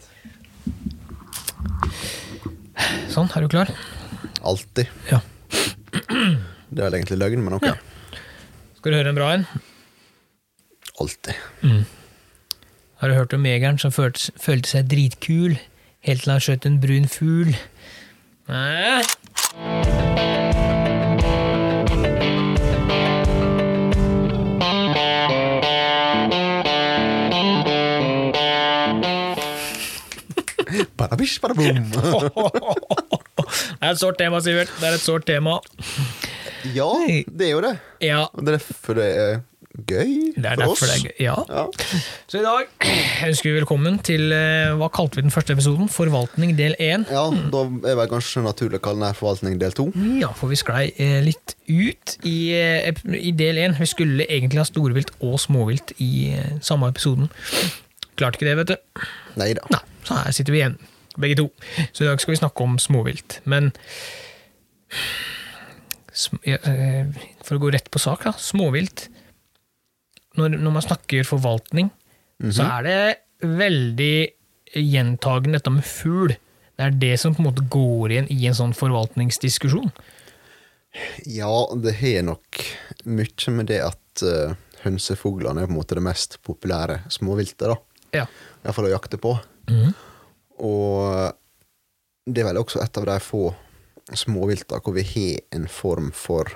greit. Sånn, er du klar? Alltid. Ja. Det er vel egentlig løgn, men ok. Skal du høre en bra en? Alltid. Har du hørt om jegeren som følte, følte seg dritkul helt til han skjøt en brun fugl? Nei. Badabish, badaboom. Det er et sårt tema, Sivert. Det er et sårt tema. ja, det er jo det. Ja, det er derfor det er gøy det er for oss. det er gøy. Ja. Ja. Så i dag ønsker vi velkommen til eh, hva kalte vi den første episoden? Forvaltning del 1. ja, da er det kanskje naturlig å kalle den her forvaltning del to. Ja, for vi sklei eh, litt ut i, eh, i del 1. Vi skulle egentlig ha storvilt og småvilt i samme episoden. Klarte ikke det, vet du. Nei da. Så her sitter vi igjen, begge to. Så i dag skal vi snakke om småvilt. Men eh, For å gå rett på sak, da. Småvilt. Når, når man snakker forvaltning, så er det veldig gjentagende dette med fugl. Det er det som på en måte går igjen i en sånn forvaltningsdiskusjon. Ja, det har nok mye med det at uh, hønsefuglene er på en måte det mest populære småviltet, da. Ja. Iallfall å jakte på. Mhm. Og det er vel også et av de få småvilta hvor vi har en form for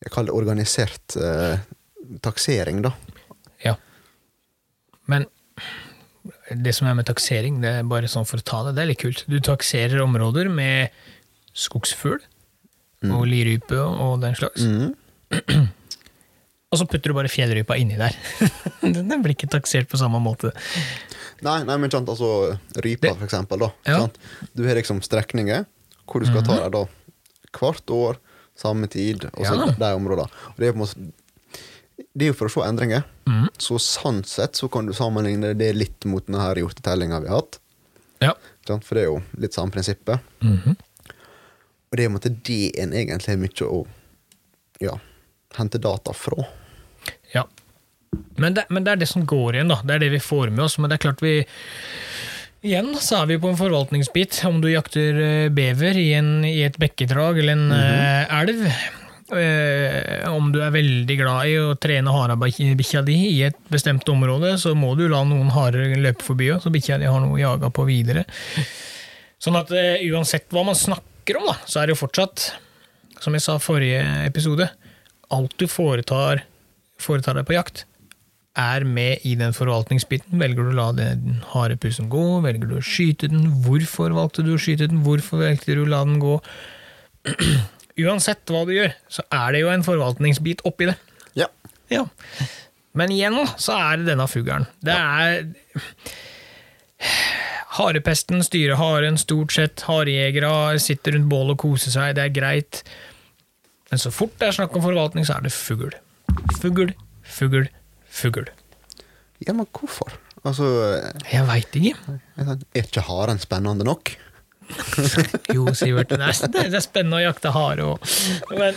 Jeg kaller det organisert eh, taksering, da. Ja. Men det som er med taksering, det er bare sånn for å ta det, det er litt kult. Du takserer områder med skogsfugl og lirype og den slags. Mhm. Og så putter du bare fjellrypa inni der. den blir ikke taksert på samme måte. Nei, nei, men sant, altså rypa, for eksempel. Da, Ja. sant? Du har liksom strekninger hvor du skal ta deg da hvert år, samme tid, og så Ja. de områdene. Og det er på en måte det er jo for å se endringer. Mm. Så sånn sett så kan du sammenligne det litt mot denne hjortetellinga vi har hatt. Ja. For det er jo litt samme prinsippet. Mhm. Og det er på en måte det en egentlig har mye å ja, hente data fra. Ja. Men, det, men det er det som går igjen, da. Det er det vi får med oss. Men det er klart vi Igjen så er vi på en forvaltningsbit. Om du jakter eh, bever i, en, i et bekkedrag eller en eh, elv. eh, om du er veldig glad i å trene harabikkja di i et bestemt område, så må du la noen harer løpe forbi, så bikkja di har noe å jage på videre. Sånn at eh, uansett hva man snakker om, da, så er det jo fortsatt, som jeg sa i forrige episode, alt du foretar, foretar deg på jakt, er med i den forvaltningsbiten. Velger du å la den harepussen gå? Velger du å skyte den? Hvorfor valgte du å skyte den? Hvorfor valgte du å la den gå? Uansett hva du gjør, så er det jo en forvaltningsbit oppi det. Ja. Ja. Men igjen så er det denne fuglen. Det er Harepesten styrer haren stort sett. Harejegere sitter rundt bålet og koser seg, det er greit. Men så fort det er snakk om forvaltning, så er det fugl. Fugl, fugl, fugl. ja, men hvorfor? Altså, Jeg veit ikke. er ikke haren spennende nok? Jo, Sivert, det er, det er spennende å jakte hare òg. Men,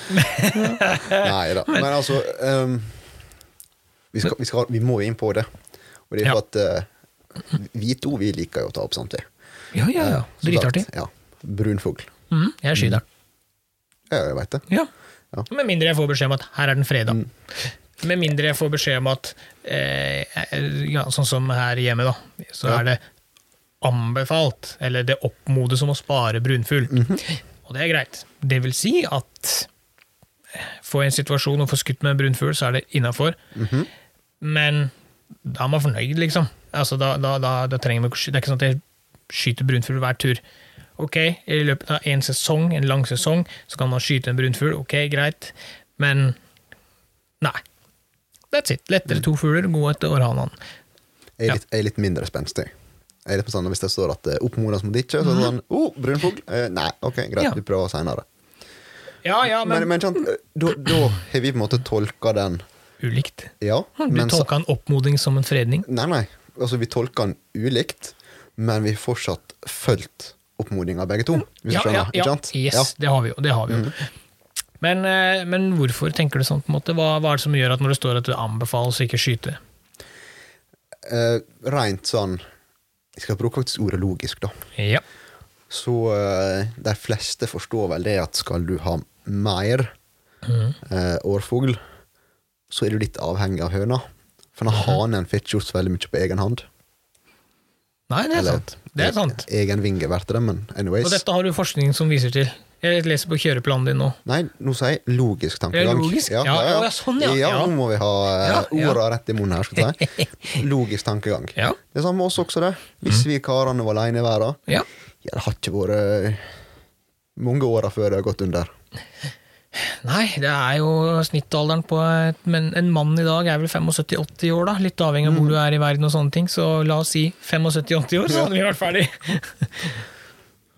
Nei da. Men altså um, vi, skal, vi, skal, vi må jo inn på det. Og det er Ja. for at uh, vi to vi liker jo å ta opp samtidig. ja, ja, ja. Dritartig. klart, Ja. Brunfugl. Mm, jeg skyter den. Ja, jeg veit det. Ja. Ja. Med mindre jeg får beskjed om at her er den freda. Med mindre jeg får beskjed om at eh, ja, Sånn som her hjemme, da. Så Ja. er det anbefalt, eller det oppmodes om å spare brunfugl. Og det er greit. Det vil si at få en situasjon og få skutt med en brunfugl, så er det innafor. Men da er man fornøyd, liksom. Altså, da, da, da, da trenger man Det er ikke sånn at jeg skyter brunfugl hver tur. Ok, i løpet av en sesong, en lang sesong, så kan man skyte en brunfugl. Ok, greit. Men nei. That's it. Lettere to fugler, gå etter orrhanene. Jeg Ja. jeg er litt mindre spenstig. Jeg er litt på sånn, Hvis det står at det oppmodes mot ikke, så er det sånn oh, brunfugl. Eh, nei, ok, greit, Mhm. Ja. vi prøver seinere. Ja, ja, Men, men, men eh, da, da har vi på en måte tolka den ulikt. Ja, Du men sa- tolka en oppmoding som en fredning. Nei, nei. Altså, vi tolka den ulikt, men vi har fortsatt fulgt oppmodinga begge to. Hvis Ja, du skjønner? ja, ja. Yes, Ja. det har vi jo. Det har vi jo. Men, eh, men hvorfor tenker du sånn? på en måte? Hva, hva er det som gjør at når det står at det anbefales å ikke skyte? Eh, rent sånn Jeg skal bruke faktisk ordet logisk, da. Ja. Så eh, de fleste forstår vel det at skal du ha mer eh, årfugl, så er du litt avhengig av høna. For den hanen får ikke gjort så veldig mye på egen hånd. Nei, det er Eller, sant. Det er sant. Egen vinge blir det, men anyways. Og dette har du forskning som viser til. Jeg leser på kjøreplanen din nå. Nei, nå sier jeg logisk tankegang. logisk? Ja, ja, ja, ja. ja. Ja. Nå må vi ha eh, orda rett i munnen her, skal jeg si. Logisk tankegang. Ja. Det samme med oss også, det. Hvis vi karene var alene i verden, Ja. ja, det har ikke vært eh, mange åra før det har gått under. Nei, det er jo snittalderen på et, men en mann i dag er vel 75-80 år, da. Litt avhengig av hvor du er i verden og sånne ting. Så la oss si 75-80 år, så hadde vi vært ferdig.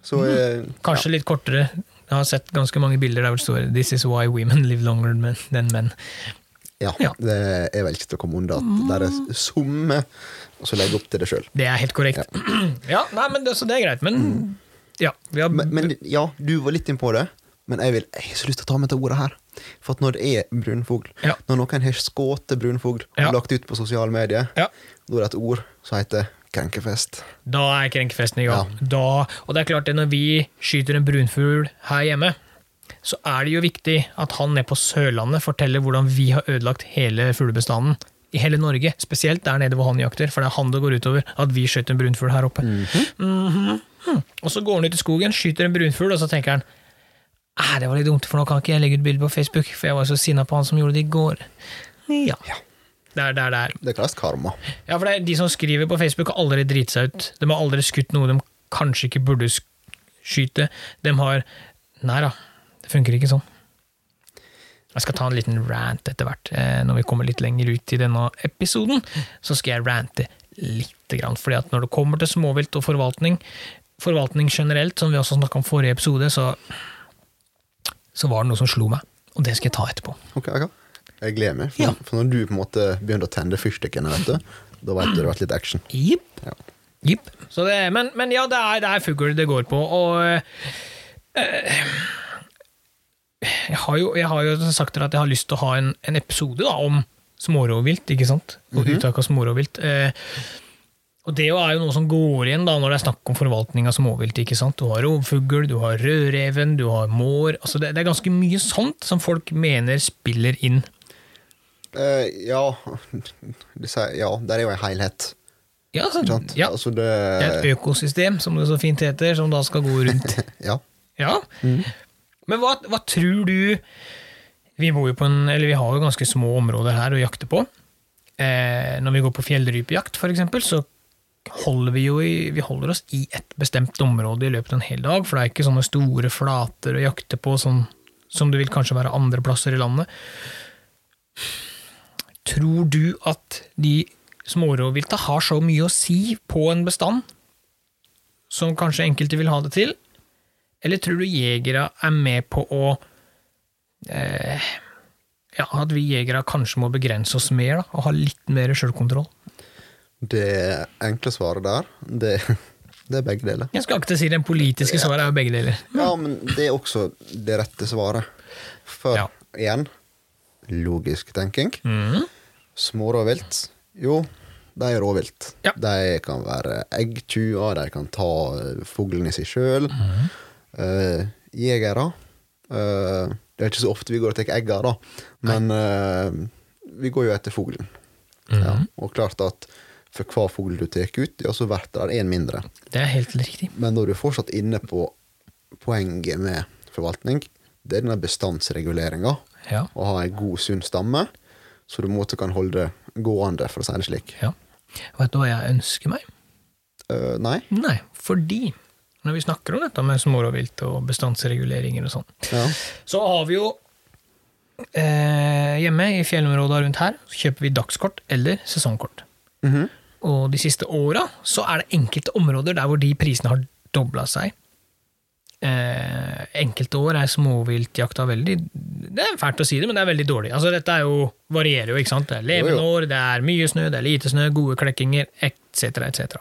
Så eh, Kanskje litt kortere. Jeg har sett ganske mange bilder der det står 'This is why women live longer than men'. ja, Ja. det er vel ikke til å komme unna at det er summe, og så legge opp til det sjøl. Det er helt korrekt. Ja, nei, men det, så det er greit. Men ja, vi har Men, men ja, du var litt inn på det, men jeg, vil, jeg har så lyst til å ta med til ordet her. For at når det er brunfugl, Ja. når noen har skutt brunfugl Ja. og lagt ut på sosiale medier, Ja. da er det et ord som heter krenkefest. Da er krenkefesten i gang. Da, og det er klart det når vi skyter en brunfugl her hjemme, så er det jo viktig at han nede på Sørlandet forteller hvordan vi har ødelagt hele fuglebestanden i hele Norge. Spesielt der nede hvor han jakter, for det er han det går utover at vi skjøt en brunfugl her oppe. Mhm. Hm. Og så går han ut i skogen, skyter en brunfugl, og så tenker han «Æ, det var litt dumt, for nå kan ikke jeg legge ut bilde på Facebook, for jeg var så sinna på han som gjorde det i går. Ja. Det er der det er. Det kalles karma. Ja, for det er De som skriver på Facebook, har aldri driti seg ut. De har aldri skutt noe de kanskje ikke burde skyte. De har Nei da, det funker ikke sånn. Jeg skal ta en liten rant etter hvert. Eh, Når vi kommer litt lenger ut i denne episoden, så skal jeg rante lite grann. Fordi at når det kommer til småvilt og forvaltning, forvaltning generelt, som vi også snakka om forrige episode, så, så var det noe som slo meg. Og det skal jeg ta etterpå. Ok, okay. Jeg gleder meg. For, Ja. for når du på en måte begynner å tenne fyrstikkene, vet du, da vet du det har vært litt action. Yep. Ja. Yep. Så det, men, men ja, det er, det er fugl det går på, og øh, jeg, har jo, jeg har jo sagt dere at jeg har lyst til å ha en, en episode da, om smårovvilt, ikke sant? Og uttak av smårovvilt. Eh, og det er jo noe som går igjen da, når det er snakk om forvaltning av småvilt. ikke sant? Du har rovfugl, du har rødreven, du har mår. altså det, det er ganske mye sånt som folk mener spiller inn. Uh, ja, ja, der er jo en helhet. Ja, altså, sant? ja, Altså det, Det er et økosystem, som det så fint heter, som da skal gå rundt. ja. Ja. Men hva, hva tror du Vi bor jo på en, eller vi har jo ganske små områder her å jakte på. Eh, når vi går på fjellrypejakt, eksempel, så holder vi jo i, vi holder oss i et bestemt område i løpet av en hel dag, for det er ikke sånne store flater å jakte på som, som det vil kanskje være andre plasser i landet. Tror du at de smårovvilta har så mye å si på en bestand som kanskje enkelte vil ha det til? Eller tror du jegere er med på å eh, Ja, at vi jegere kanskje må begrense oss mer, da, og ha litt mer sjølkontroll? Det enkle svaret der, det, det er begge deler. Jeg skal ikke si det politiske svaret er begge deler. Ja, men det er også det rette svaret. For Ja. igjen, logisk tenking. Mm. Smårovvilt, jo, de er råvilt. Ja. De kan være eggtjuver, de kan ta eh, fuglen i seg sjøl. Mhm. jegere Uh, Det er ikke så ofte vi går og tar egger, da, men uh, vi går jo etter fuglen. Mm. Ja. Og klart at for hver fugl du tar ut, ja, så blir det én mindre. Det er helt riktig. Men når du er fortsatt inne på poenget med forvaltning, det er denne bestandsreguleringa. Ja. Å ha en god, sunn stamme, så du måte kan holde det gående, for å si det slik. ja. Vet du hva jeg ønsker meg? Uh, nei? Nei, fordi når vi snakker om dette med smårovvilt og bestandsreguleringer og sånn, Ja. så har vi jo eh, hjemme i fjellområdene rundt her, så kjøper vi dagskort eller sesongkort. Mhm. Og de siste åra så er det enkelte områder der hvor de prisene har dobla seg. Eh, enkelte år er småviltjakta veldig Det er fælt å si det, men det er veldig dårlig. Altså Dette er jo, varierer jo, ikke sant. Det er levende år, det er mye snø, det er lite snø, gode klekkinger, etc., etc.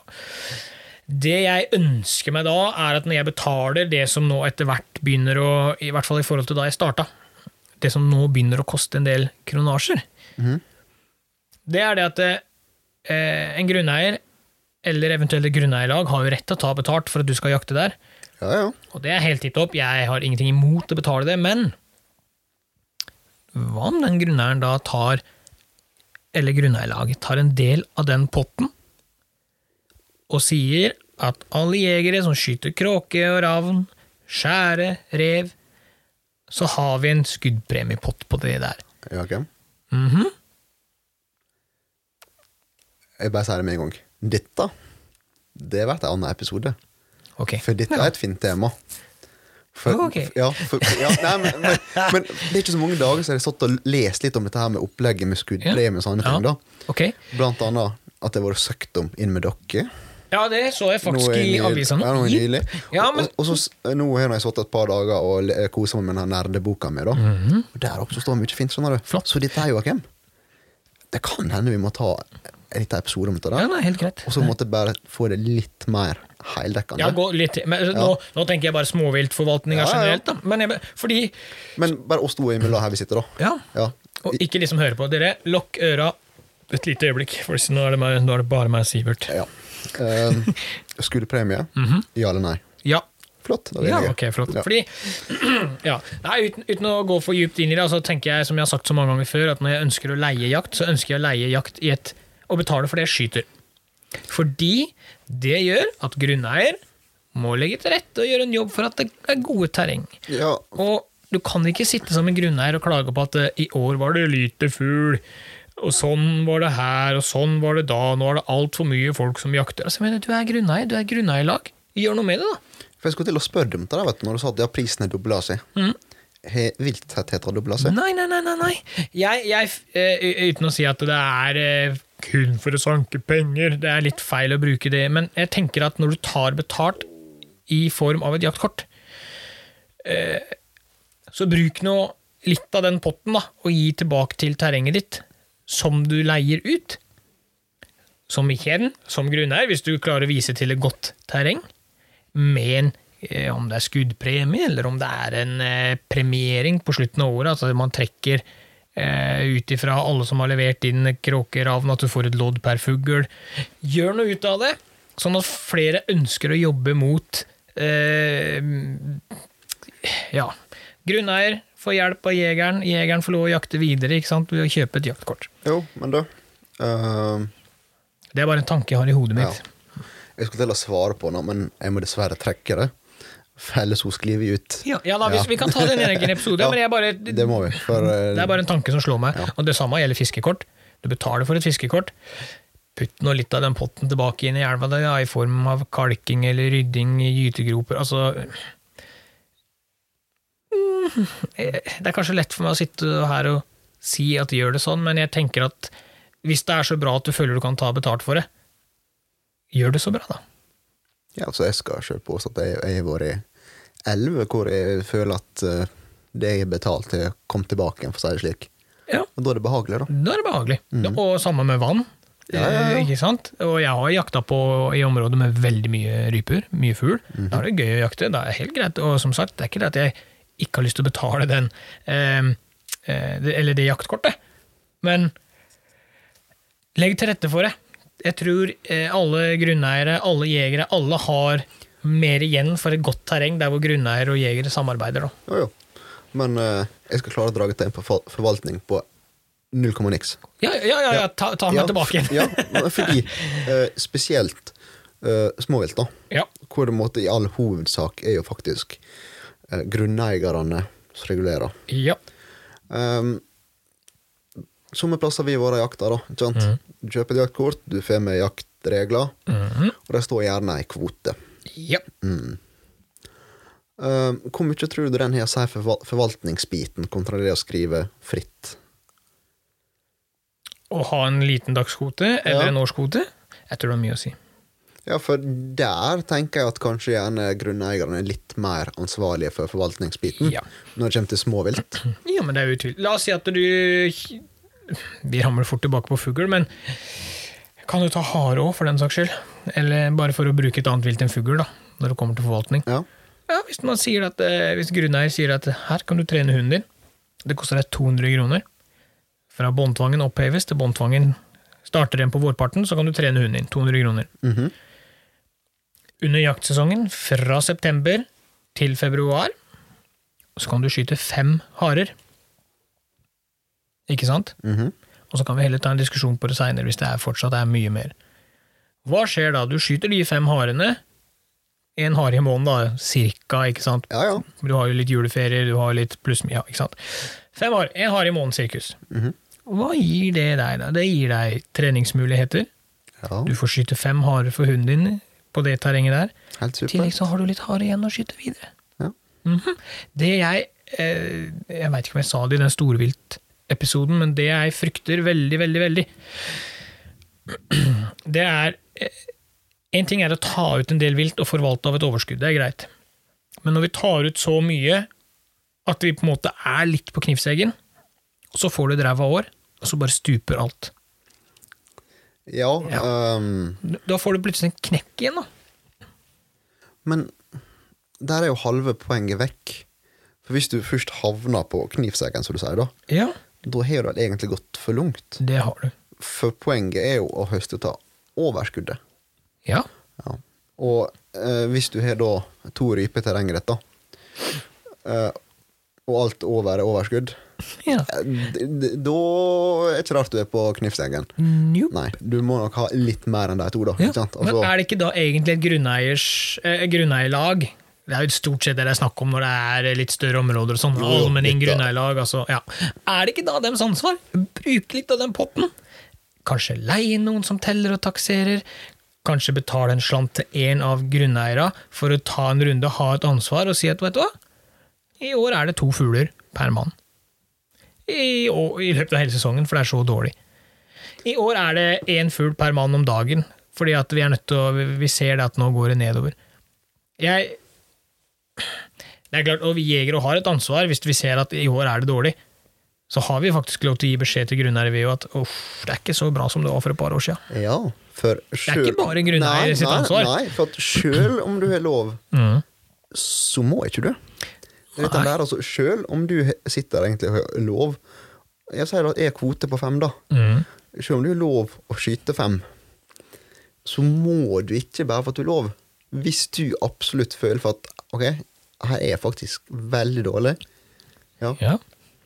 Det jeg ønsker meg da, er at når jeg betaler det som nå etter hvert begynner å I hvert fall i forhold til da jeg starta, det som nå begynner å koste en del kronasjer, Mm. det er det at eh, en grunneier eller eventuelle grunneierlag har jo rett til å ta betalt for at du skal jakte der. Ja, ja. Og det er helt tipp topp. Jeg har ingenting imot å betale det, men hva om den grunneieren da tar, eller grunneierlaget, tar en del av den potten og sier at alle jegere som skyter kråke og ravn, skjære, rev, så har vi en skuddpremiepott på det der. ja ok. Mhm. Jeg bare sier det med en gang. Dette det blir en annen episode. Okay. For dette er et fint tema. For, Ok. ja, for, ja, nei, men, men, men det er ikke så mange dager siden jeg har satt og lest litt om dette her med opplegget med skuddpremie og sånne ting. da Ok. Blant annet at det har vært søkt om inn med dere. Ja, det så jeg faktisk Nå er i avisa nå. Ja, men- og, og så nå har jeg sittet et par dager og kosa meg med den her nerdeboka mi. da Og Der også står mye fint. skjønner du. Flott. Så dette jo hvem? Det kan hende vi må ta en liten episode om dette. Ja, da det er helt greit. Og så måtte jeg bare få det litt mer heldekkende. Ja, gå litt til. Men nå, nå tenker jeg bare småviltforvaltninga Ja, ja, ja. generelt. Da. Men jeg, fordi Men bare oss to imellom her vi sitter, da. Ja. Ja. Og ikke liksom høre på. Dere, lokk øra et lite øyeblikk, for nå er det, meg, nå er det bare meg og Sivert. ja. Um, skuddpremie? Ja eller nei? Ja. Flott. Ja, enige. ok, flott. Ja. Fordi, ja, nei, uten, uten å gå for djupt inn i det, så tenker jeg, som jeg har sagt så mange ganger før, at når jeg ønsker å leie jakt, så ønsker jeg å leie jakt i et, og betaler for det jeg skyter. Fordi det gjør at grunneier må legge til rette og gjøre en jobb for at det er gode terreng. Ja, Og du kan ikke sitte som en grunneier og klage på at eh, i år var det lite fugl, og sånn var det her, og sånn var det da, nå er det altfor mye folk som jakter. Altså, men du er grunneier, du er grunneierlag. Gjør noe med det, da. for jeg skulle til å spørre om det, vet du, når du sa at ja, prisen er dobla seg. Mm. Har vilttettheten dobla seg? Nei, nei, nei, nei. nei. Jeg, jeg, eh, uten å si at det er eh, kun for å sanke penger, det er litt feil å bruke det, men jeg tenker at når du tar betalt i form av et jaktkort, eh, så bruk nå litt av den potten da, og gi tilbake til terrenget ditt, som du leier ut. Som igjen, som grunneier, hvis du klarer å vise til et godt terreng, med en eh, om det er skuddpremie, eller om det er en eh, premiering på slutten av året, altså man trekker ut ifra alle som har levert inn kråkeravn, at du får et lodd per fugl. Gjør noe ut av det, sånn at flere ønsker å jobbe mot eh, ja, grunneier får hjelp av jegeren, jegeren får lov å jakte videre ikke sant, ved å kjøpe et jaktkort. Jo, men da ehm, Det er bare en tanke jeg har i hodet mitt. Ja. Jeg skulle til å svare på noe, men jeg må dessverre trekke det. Sklir vi ut. Ja, ja da, vi, Ja. vi kan ta den i en egen episode, men bare, Det må vi. For eh, Det er bare en tanke som slår meg. Og det samme gjelder fiskekort. Du betaler for et fiskekort. Putt nå litt av den potten tilbake inn i elva ja, i form av kalking eller rydding i gytegroper. Altså Mm, Det er kanskje lett for meg å sitte her og si at gjør det sånn, men jeg tenker at hvis det er så bra at du føler du kan ta betalt for det, gjør det så bra, da. Ja, altså jeg skal sjøl påstå at jeg, jeg har vært elleve hvor jeg føler at eh, det jeg har betalt, har kommet tilbake igjen, for å si det slik. Ja. Og da er det behagelig, da. Da er det behagelig. Og samme med vann. Ja, ja, ja. Eh, Ikke sant? Og jeg har jakta på i områder med veldig mye ryper, mye fugl. Mhm. Da er det gøy å jakte. Da er det helt greit. Og som sagt, det er ikke det at jeg ikke har lyst til å betale den eh, eh, eller det jaktkortet, men legg til rette for det. Jeg tror eh, alle grunneiere, alle jegere, alle har mer igjen for et godt terreng der hvor grunneiere og jegere samarbeider. Da. Jo, jo. Men uh, jeg skal klare å dra til en forvaltning på null komma niks. Ja, ja, ja, ja ta, ta meg Ja, tilbake igjen. ja, fordi uh, spesielt uh, småvilt, da. Ja. Hvor det måtte i all hovedsak er jo faktisk uh, grunneierne som regulerer. ja. Um, Somme plasser vi og jakta, da. Ikke sant? Mm. Du kjøper et jaktkort, du får med jaktregler, og det står gjerne ei kvote. ja. Um, hvor mye tror du den har å si for forvaltningsbiten kontra det å skrive fritt? Å ha en liten dagskvote eller Ja. en årskvote, jeg tror det har mye å si. Ja, for der tenker jeg at kanskje gjerne grunneierne er litt mer ansvarlige for forvaltningsbiten Ja. når det kommer til småvilt. Ja, men det er jo utvilsomt. La oss si at du Vi ramler fort tilbake på fugl, men kan du ta hare òg, for den saks skyld? Eller bare for å bruke et annet vilt enn fugl, da, når det kommer til forvaltning. Ja. Ja, Hvis man sier at, eh, hvis grunneier sier at her kan du trene hunden din, det koster deg 200 kroner. Fra båndtvangen oppheves til båndtvangen Starter igjen på vårparten, så kan du trene hunden din. 200 kroner. Mhm. Under jaktsesongen, fra september til februar, så kan du skyte fem harer. Ikke sant? Mhm. Og så kan vi heller ta en diskusjon på det seinere hvis det er fortsatt er mye mer. Hva skjer da? Du skyter de fem harene. En hare i måneden, da, cirka, ikke sant? Ja, ja. Du har jo litt juleferier, du har litt pluss ja, ikke sant? Fem hare, en hare i måneden, sirkus. Mhm. Hva gir det deg, da? Det gir deg treningsmuligheter. ja. Du får skyte fem harer for hunden din på det terrenget der. Helt I tillegg så har du litt hare igjen å skyte videre. Ja. Mhm. Det jeg eh, Jeg veit ikke om jeg sa det i den storviltepisoden, men det jeg frykter veldig, veldig, veldig, det er eh, En ting er å ta ut en del vilt og forvalte av et overskudd, det er greit. Men når vi tar ut så mye at vi på en måte er litt på knivseggen, så får du et ræva år, og så bare stuper alt. Ja, ehm, Da får du plutselig en knekk igjen, da. men der er jo halve poenget vekk. For hvis du først havner på knivseggen, som du sier, da, Ja, da har du vel egentlig gått for langt. det har du. For poenget er jo å høste ta av overskuddet. Ja. Ja. Og eh, hvis du har da to ryper ditt, da, eh, og alt over er overskudd, ja. eh, da er det ikke rart du er på knivseggen. Nope. Nei, du må nok ha litt mer enn de to, da. Ja. Sant? Men Altså, er det ikke da egentlig et eh, grunneierlag? Det er jo stort sett det det er snakk om når det er litt større områder og sånn. Allmenning, grunneierlag, altså. Ja. Er det ikke da deres ansvar? Bruke litt av den potten. Kanskje leie noen som teller og takserer. Kanskje betale en slant til en av grunneierne for å ta en runde, ha et ansvar og si at vet du hva, i år er det to fugler per mann. I, år, I løpet av hele sesongen, for det er så dårlig. I år er det én fugl per mann om dagen, fordi at vi er nødt til å Vi ser det at nå går det nedover. Jeg Det er klart, og vi jegere har et ansvar hvis vi ser at i år er det dårlig. Så har vi faktisk lov til å gi beskjed til grunneiere ved at uff, det er ikke så bra som det var for et par år siden. ja, for Det er ikke bare grunneier Nei, sitt ansvar. Nei, for at sjøl om du har lov, Mm. så må ikke du. Det er der, altså, selv om du sitter egentlig og har lov Jeg sier at jeg er kvote på fem, da. Mm. Selv om du har lov å skyte fem, så må du ikke bare for at du har lov. Hvis du absolutt føler for at ok, her er jeg faktisk veldig dårlig, ja, Ja.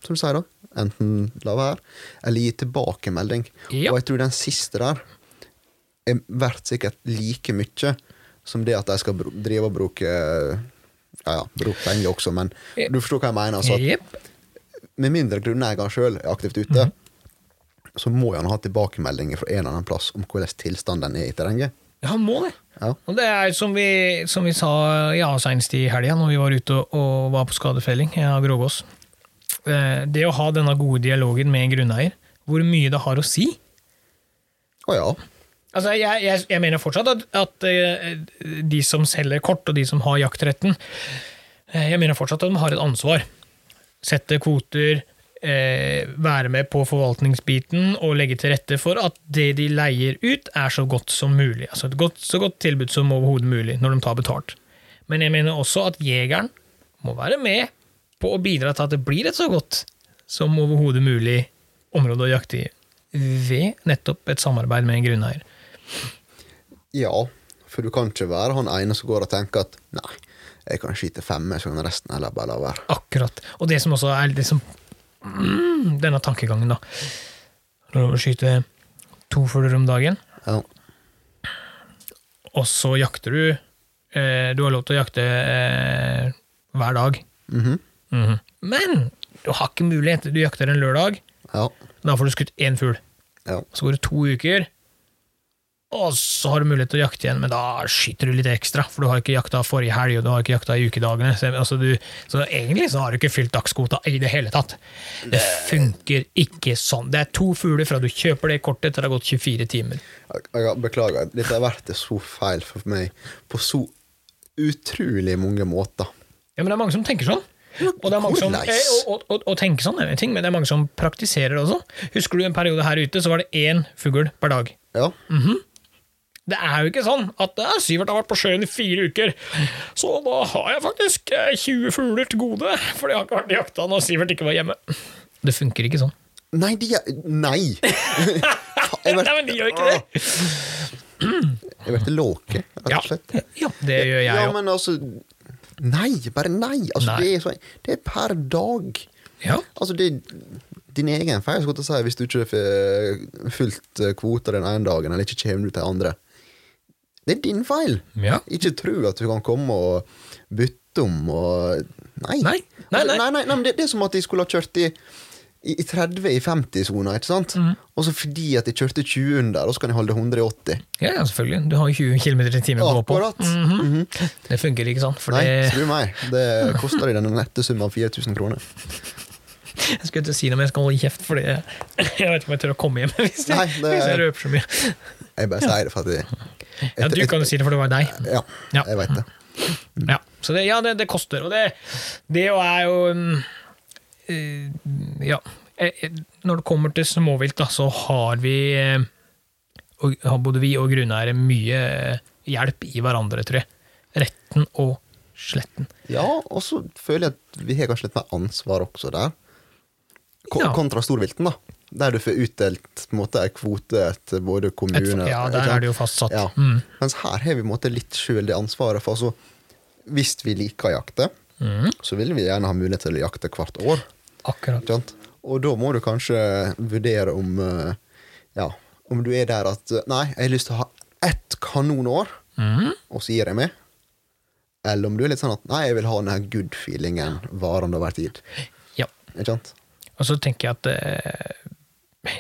som du sier da, enten la være, eller gi tilbakemelding. Ja. Og jeg tror den siste der er verdt sikkert like mye som det at de skal drive og bruke ja, ja, bruke penger også, men du forstår hva jeg mener. Altså, at med mindre grunneieren sjøl er aktivt ute, Mhm. så må han ha tilbakemeldinger fra en eller annen plass om hvordan tilstanden er i terrenget. Ja, han må det. Ja. Og det er som vi, som vi sa ja, senest i helga, når vi var ute og, og var på skadefelling av Grågås. Eh, Det å ha denne gode dialogen med en grunneier, hvor mye det har å si. Å ja. Altså, jeg, jeg, jeg mener fortsatt at, at eh, de som selger kort, og de som har jaktretten, eh, jeg mener fortsatt at de har et ansvar. Sette kvoter, være med på forvaltningsbiten og legge til rette for at det de leier ut, er så godt som mulig. Altså et godt, så godt tilbud som overhodet mulig når de tar betalt. Men jeg mener også at jegeren må være med på å bidra til at det blir et så godt som overhodet mulig område å jakte i, ved nettopp et samarbeid med en grunneier. Ja, for du kan ikke være han ene som går og tenker at nei, jeg kan skyte fem, så kan resten heller bare la være. Akkurat. Og det som også er det som, denne tankegangen, da. Lov å skyte to fugler om dagen, Ja. og så jakter du eh, Du har lov til å jakte eh, hver dag. Mhm. Mhm. Men du har ikke mulighet. Du jakter en lørdag, ja. da får du skutt én fugl. Ja. Så går det to uker, og så har du mulighet til å jakte igjen, men da skyter du litt ekstra, for du har ikke jakta forrige helg, og du har ikke jakta i ukedagene. Så, altså du, så egentlig så har du ikke fylt dagskvota i det hele tatt. Det funker ikke sånn. Det er to fugler fra du kjøper det kortet til det har gått 24 timer. Beklager, dette har vært så feil for meg på så utrolig mange måter. Ja, men det er mange som tenker sånn. Og, det er mange som, eh, og, og, og, tenker sånn er en ting, men det er mange som praktiserer det også. Husker du en periode her ute, så var det én fugl per dag. Ja, Det er jo ikke sånn at Syvert Sivert har vært på sjøen i fire uker, så da har jeg faktisk eh, 20 fugler til gode, for jeg har ikke vært i jakta når Sivert ikke var hjemme. Det funker ikke sånn. Nei, de er Nei! Nei, men de gjør ikke det. Jeg ble låke, rett Ja, og slett. ja det gjør jeg Ja, men altså Nei, bare nei. Altså, Nei. Det, er så, det er per dag. Ja. Altså, det er din egen feil, skulle jeg si, hvis du ikke har fulgt eh, kvota den ene dagen, eller ikke kommer ut den andre. Det er din feil. Ja. Ikke tro at du kan komme og bytte om og Nei. Nei, nei, nei. nei, nei, det, det er som at de skulle ha kjørt i i i 30 i 50-sona, ikke sant? Mm. Og så fordi at de kjørte 20 under, og så kan de holde 180. Ja, ja, selvfølgelig. Du har jo 20 km i timen å gå på. Akkurat. -hmm. Det funker ikke sånn. Nei, det, tro meg. Det koster deg den nette summen av 4000 kroner. jeg skulle ikke si noe, men jeg skal holde kjeft, for jeg vet ikke om jeg tør å komme hjem hvis jeg, Nei, det- hvis jeg røper så mye. Jeg bare sier det for at jeg, Ja, du kan jo si det, for det var deg. Ja, Ja. jeg veit det. Ja, så det, ja, det, det koster. Og det, det er jo um, Ja. eh, eh, Når det kommer til småvilt, da, så har vi og, har både vi og grunneiere mye hjelp i hverandre, tror jeg. Retten og sletten. Ja, og så føler jeg at vi har kanskje litt mer ansvar også der. Ko Ja. Kontra storvilten, da. Der du får utdelt på en måte en kvote etter både Et, kommune ja, der er det jo fastsatt. Ja. Mm. Mens her har vi på en måte litt sjøl det ansvaret. For altså, hvis vi liker å jakte, Mm. så vil vi gjerne ha mulighet til å jakte hvert år. Akkurat. Og da må du kanskje vurdere om eh, Ja, om du er der at eh, Nei, jeg har lyst til å ha ett kanonår, Mm. og så gir jeg meg. Eller om du er litt sånn at nei, jeg vil ha den good feelingen varende over tid. Ja. Ikke sant? Og så tenker jeg at eh,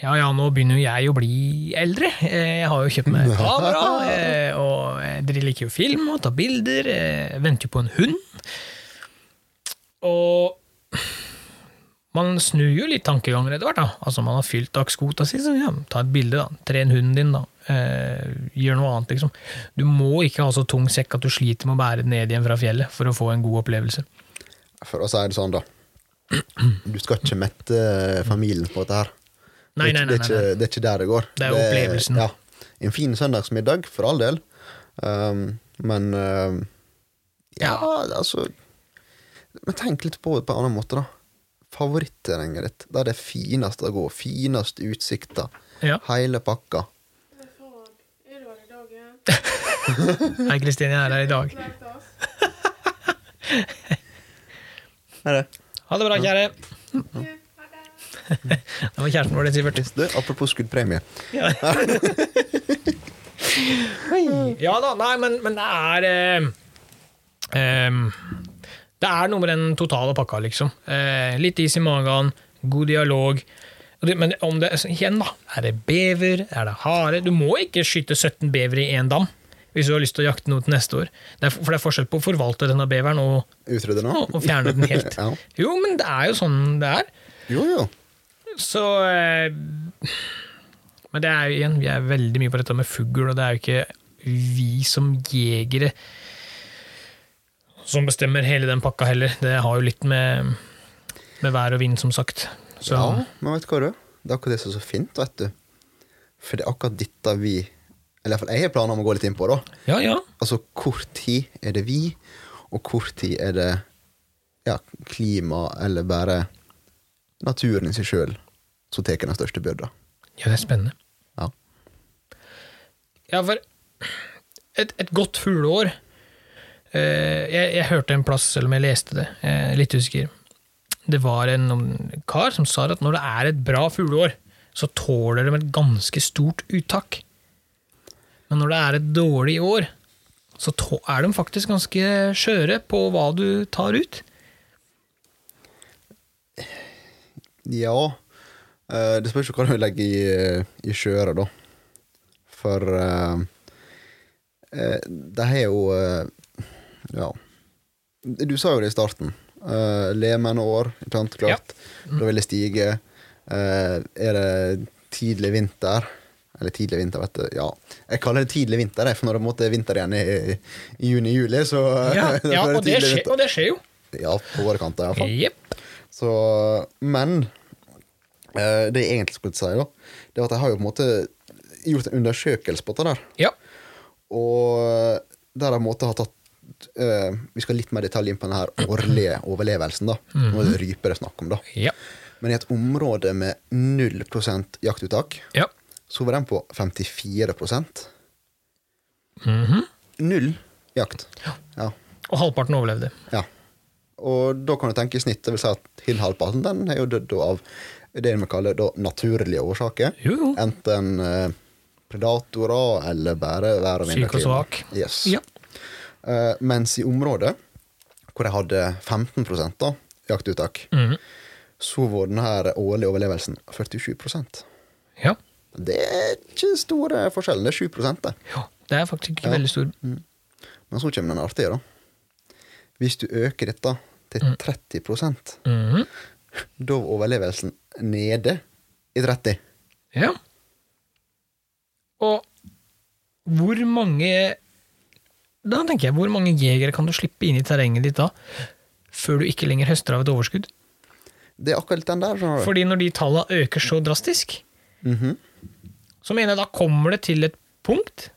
ja, ja, nå begynner jo jeg å bli eldre. Eh, Jeg har jo kjøpt meg kamera, eh, og eh, dere liker jo film og tar bilder. Jeg venter jo på en hund. Og man snur jo litt tankeganger etter hvert. da. Altså Man har fylt dagskvota si, så ja, ta et bilde. da. Tren hunden din, da. Eh, gjør noe annet, liksom. Du må ikke ha så tung sekk at du sliter med å bære den ned igjen fra fjellet for å få en god opplevelse. For å si det sånn, da. Du skal ikke mette familien på dette her. Nei, det, nei, nei, det, er ikke, det er ikke der det går. Det er opplevelsen. Ja, En fin søndagsmiddag, for all del. Um, men um, ja, altså Men tenk litt på det på en annen måte, da. Favorittterrenget ditt, der det er finest å gå, finest utsikter, Ja. hele pakka. Hei, Kristine, jeg er her i dag. Det? Ha det bra, kjære. Det. Var kjæresten vår, det, Sivert. Du, apropos skuddpremie. Ja, ja da, nei, men, men det er eh, em, Det er noe med den totale pakka, liksom. Eh, litt is i magen, god dialog. Men om det, altså, igjen, da. Er det bever? Er det hare? Du må ikke skyte 17 bever i én dam hvis du har lyst til å jakte noe til neste år. Det er, for det er forskjell på å forvalte denne beveren og, og, og fjerne den helt. ja. Jo, men det er jo sånn det er. Jo, jo. Så eh, Men det er jo igjen, vi er veldig mye på dette med fugl, og det er jo ikke vi som jegere som bestemmer hele den pakka heller. Det har jo litt med, med vær og vind, som sagt. Så Ja, men vet du hva, du? Det er akkurat det som er så fint, vet du. For det er akkurat dette vi Eller iallfall jeg har planer om å gå litt inn på, da. ja, ja. Altså, hvor tid er det vi, og hvor tid er det ja, klima, eller bare naturen i seg sjøl, som tar den største byrda? Ja, det er spennende. Ja. Ja, for et, et godt fugleår eh, jeg, jeg hørte en plass, selv om jeg leste det, jeg er litt usikker. Det var en kar som sa at når det er et bra fugleår, så tåler de et ganske stort uttak. Men når det er et dårlig år, så tå- er de faktisk ganske skjøre på hva du tar ut. Ja eh, Det spørs jo hva du legger i, i skjøret, da. For uh, det har jo uh, Ja. Du sa jo det i starten. Uh, Lemenår, ikke sant? Klart. Da vil det stige. Er det tidlig vinter Eller tidlig vinter, vet du. Ja. Jeg kaller det tidlig vinter, for når det måtte vinter igjen i, i juni-juli, så Ja, ja og, det skjer, og det skjer jo. Ja, på våre kanter, iallfall. Yep. Så, men det jeg egentlig skulle si, da, det var at jeg har jo på en måte gjort en undersøkelse på det der. Ja. Og der jeg på en måte har tatt uh, Vi skal litt mer detalj inn på den her årlige overlevelsen. da Nå er det ryper det er snakk om. da ja. Men i et område med 0% jaktuttak, Ja. så var den på 54 Mhm. Null jakt. Ja. Og halvparten overlevde. ja. Og da kan du tenke i snitt, det vil si at til halvparten den er jo dødd av det vi kaller da naturlige årsaker. Jo, jo. Enten eh, predatorer eller bare vær og Syk og svak. Yes. Ja. Eh, mens i området hvor de hadde 15 da, jaktuttak, Mhm. så var denne årlige overlevelsen 47% ja. Det er ikke store forskjellen, det er 7 det. Ja, Det er faktisk ikke Ja. veldig stor. Men så kommer den artige, da. Hvis du øker dette til Mm. 30 Mhm. da var overlevelsen nede i 30 Ja. Og hvor mange Da tenker jeg, hvor mange jegere kan du slippe inn i terrenget ditt da, før du ikke lenger høster av et overskudd? Det er akkurat den der. Fordi når de tallene øker så drastisk, Mhm. så mener jeg da kommer det til et punkt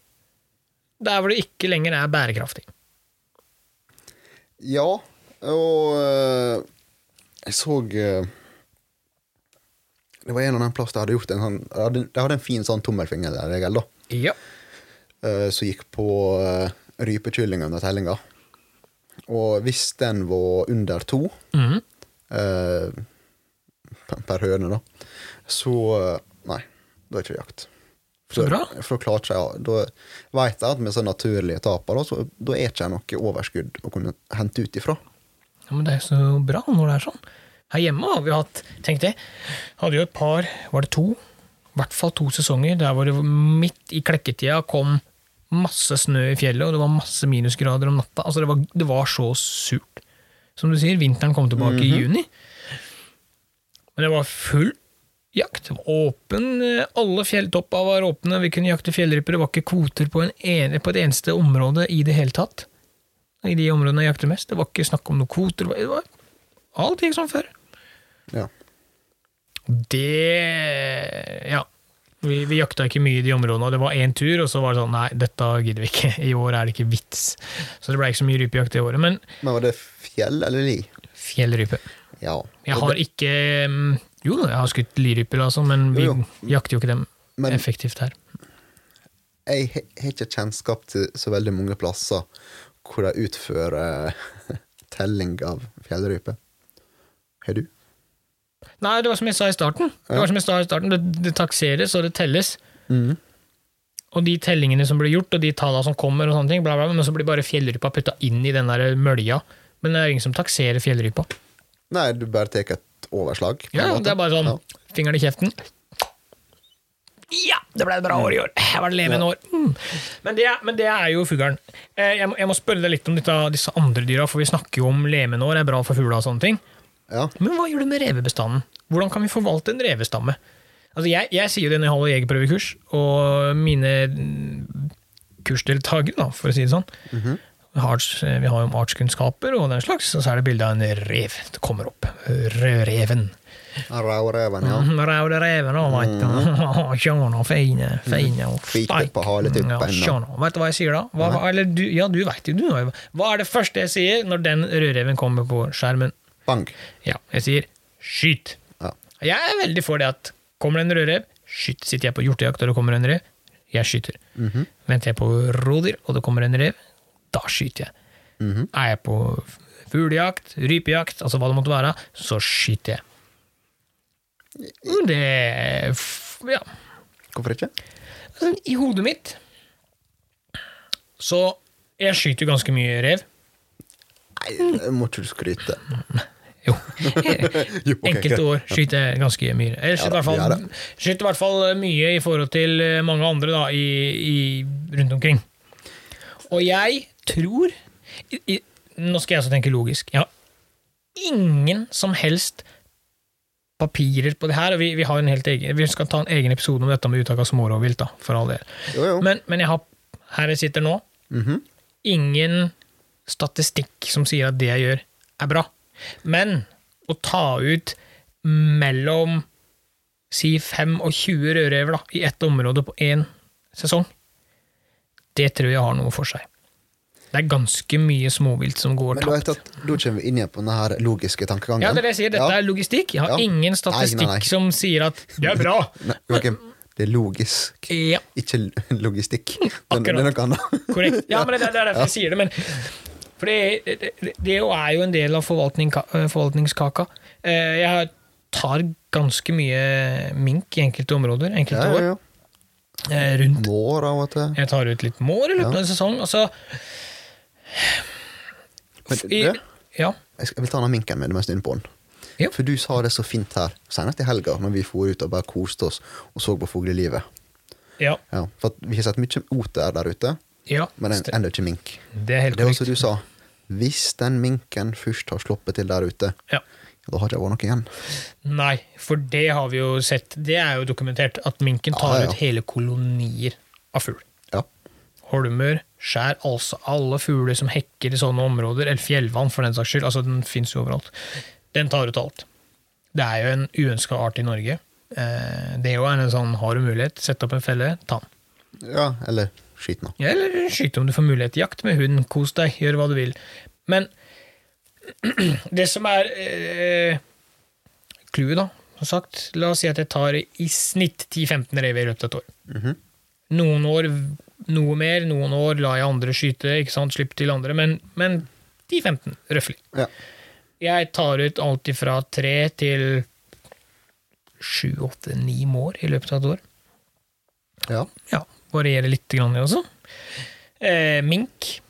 der hvor det ikke lenger er bærekraftig. Ja, og øh, jeg så øh, Det var en eller annen plass der jeg hadde gjort en sånn Jeg hadde, jeg hadde en fin sånn tommelfingerregel, da. Ja. Uh, som gikk på uh, rypekylling under tellinga. Og hvis den var under to Mhm. uh, per- høne, da, så Nei, da er det ikke jakt. Så bra. For da klare seg jeg Da veit jeg at med sånne naturlige taper, da, så da er ikke jeg noe overskudd å kunne hente ut ifra. Ja, men det er så bra når det er sånn. Her hjemme har vi hatt, tenk det, hadde jo et par, var det to? I hvert fall to sesonger der hvor det midt i klekketida kom masse snø i fjellet, og det var masse minusgrader om natta. Altså det var, det var så surt. Som du sier, vinteren kom tilbake i juni. Men det var full jakt. Det var åpen, eh, alle fjelltoppa var åpne, vi kunne jakte fjellryper. Det var ikke kvoter på, en ene, på et eneste område i det hele tatt. I de områdene jeg jakter mest. Det var ikke snakk om noen kvoter. Det var, alt gikk som før. Ja. Det Ja. Vi, vi jakta ikke mye i de områdene, det var én tur, og så var det sånn nei, dette gidder vi ikke. I år er det ikke vits. Så det ble ikke så mye rypejakt i året. Men Men var det fjell eller li? fjellrype. Ja. Jeg har ikke mm, Jo jeg har skutt liryper, altså, men vi Jo, jo. jakter jo ikke dem Men- effektivt her. Jeg har ikke kjennskap til så veldig mange plasser hvor de utfører telling av fjellrype. Har du? Nei, det var som jeg sa i starten. Det var som jeg sa i starten, det, det takseres og det telles. Mm. Og de tellingene som blir gjort, og de tallene som kommer, og sånne ting, bla, bla, men så blir bare fjellrypa putta inn i den der mølja. Men det er ingen som takserer fjellrypa. Nei, du bare tar et overslag. Ja, det er bare sånn Ja. fingeren i kjeften. Ja, det ble et bra år i år. Jeg var levende år. Mm. Men, det, men det er jo fuglen. Eh, Jeg, jeg må spørre deg litt om dette, disse andre dyra, for vi snakker jo om lemenår år er bra for fugla og sånne ting. Ja. Men hva gjør du med revebestanden? Hvordan kan vi forvalte en revestamme? Altså jeg, jeg sier jo det når jeg holder jegerprøvekurs, og mine mm, kursdeltakere, for å si det sånn vi, har, vi har jo om artskunnskaper og den slags, og så er det bilde av en rev. Det kommer opp. Rødreven. Raureven, ja. Mm, Røde reven, da, veit du. Sjåna, fine, fine og steik. på haletuppen, Ja, da. sjåna. Vet du hva jeg sier da? Hva, eller du, ja, du veit jo, du. Hva er det første jeg sier når den rødreven kommer på skjermen? Bang. Ja, jeg sier skyt. Ja. Jeg er veldig for det at kommer det en rødrev, skyt. Sitter jeg på hjortejakt og det kommer en rev, jeg skyter. Mhm. Venter jeg på rådyr og det kommer en rev, da skyter jeg. Mhm. Er jeg på fuglejakt, rypejakt, altså hva det måtte være, så skyter jeg. Det Ja. Hvorfor ikke? Altså, I hodet mitt Så Jeg skyter ganske mye rev. Nei, må ikke du skryte. Jo. Enkelte år skyter jeg ganske mye. Jeg skyter, i hvert fall, skyter i hvert fall mye i forhold til eh, mange andre da, i, i, rundt omkring. Og jeg tror i, Nå skal jeg også tenke logisk. Jeg har ingen som helst papirer på det her. Vi, vi, har en helt egen, vi skal ta en egen episode om dette med uttak av smårovvilt. for all del. Jo, jo. Men, men jeg har, her jeg sitter nå, Mhm. ingen statistikk som sier at det jeg gjør, er bra. Men å ta ut mellom si 5 og 20 rødrever da, i ett område på én sesong, det tror jeg har noe for seg. Det er ganske mye småvilt som går Men du tapt. at da kommer vi inn igjen på denne logiske tankegangen. Ja, det er det jeg sier. Dette Ja. er logistikk. Jeg har Ja. ingen statistikk nei, nei. som sier at det er bra. Nei, Joakim, det er logisk, Ja, ikke logistikk. Det, det er Akkurat. noe annet. korrekt. Ja, men det, det er derfor jeg sier det. Men, for det, det, det, det er jo en del av forvaltning, forvaltningskaka. Eh, Jeg tar ganske mye mink i enkelte områder, enkelte Ja, ja, ja. år. Rundt Mår av og til. Jeg tar ut litt mår i løpet av en sesong. Altså, Men i, ja, Jeg vil ta den minken med det meste inne på den. For du sa det så fint her, senest i helga, når vi for ut og bare koste oss og så på fuglelivet. ja, Ja, for vi har sett mye oter der ute, ja. men en- ennå ikke mink. Det er helt Det var også som du sa, hvis den minken først har sluppet til der ute, Ja. da har det ikke vært noe igjen. Nei, for det har vi jo sett. Det er jo dokumentert at minken tar Ja, ja. ut hele kolonier av fugl. Ja. Holmer, skjær, altså alle fugler som hekker i sånne områder, eller fjellvann for den saks skyld, altså den fins jo overalt, den tar ut alt. Det er jo en uønska art i Norge. Eh, Det er jo en sånn, har du mulighet, sett opp en felle, ta den. ja, eller skyt nå. Ja, Eller skyte om du får mulighet. Jakt med hund, kos deg, gjør hva du vil. Men det som er eh, da, som sagt, la oss si at jeg tar i snitt 10-15 rev i løpet av et år. Mhm. Noen år noe mer, noen år lar jeg andre skyte, ikke sant, slipp til andre, men, men 10-15, røftlig. Ja. Jeg tar ut alt fra tre til sju, åtte, ni mår i løpet av et år. ja. Ja, varierer litt grann også. Eh, mink.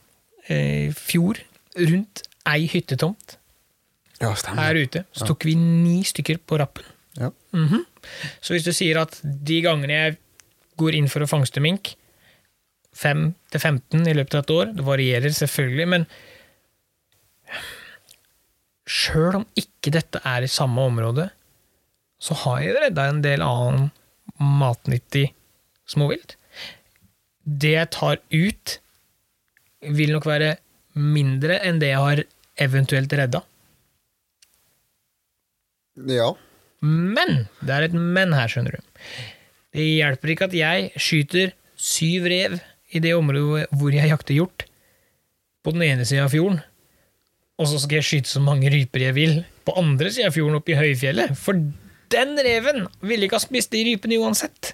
Eh, fjor, rundt ei hyttetomt Ja, her ute, så tok vi ni stykker på rappen. Ja. Mhm. Så hvis du sier at de gangene jeg går inn for å fangste mink, 5 til 15 i løpet av et år, det varierer selvfølgelig, men sjøl om ikke dette er i samme område, så har jeg redda en del annen matnyttig småvilt. Det jeg tar ut, vil nok være mindre enn det jeg har eventuelt redda. ja. Men! Det er et men her, skjønner du. Det hjelper ikke at jeg skyter syv rev i det området hvor jeg jakter hjort, på den ene sida av fjorden, og så skal jeg skyte så mange ryper jeg vil på andre sida av fjorden, oppe i høyfjellet. For den reven ville ikke ha spist de rypene uansett.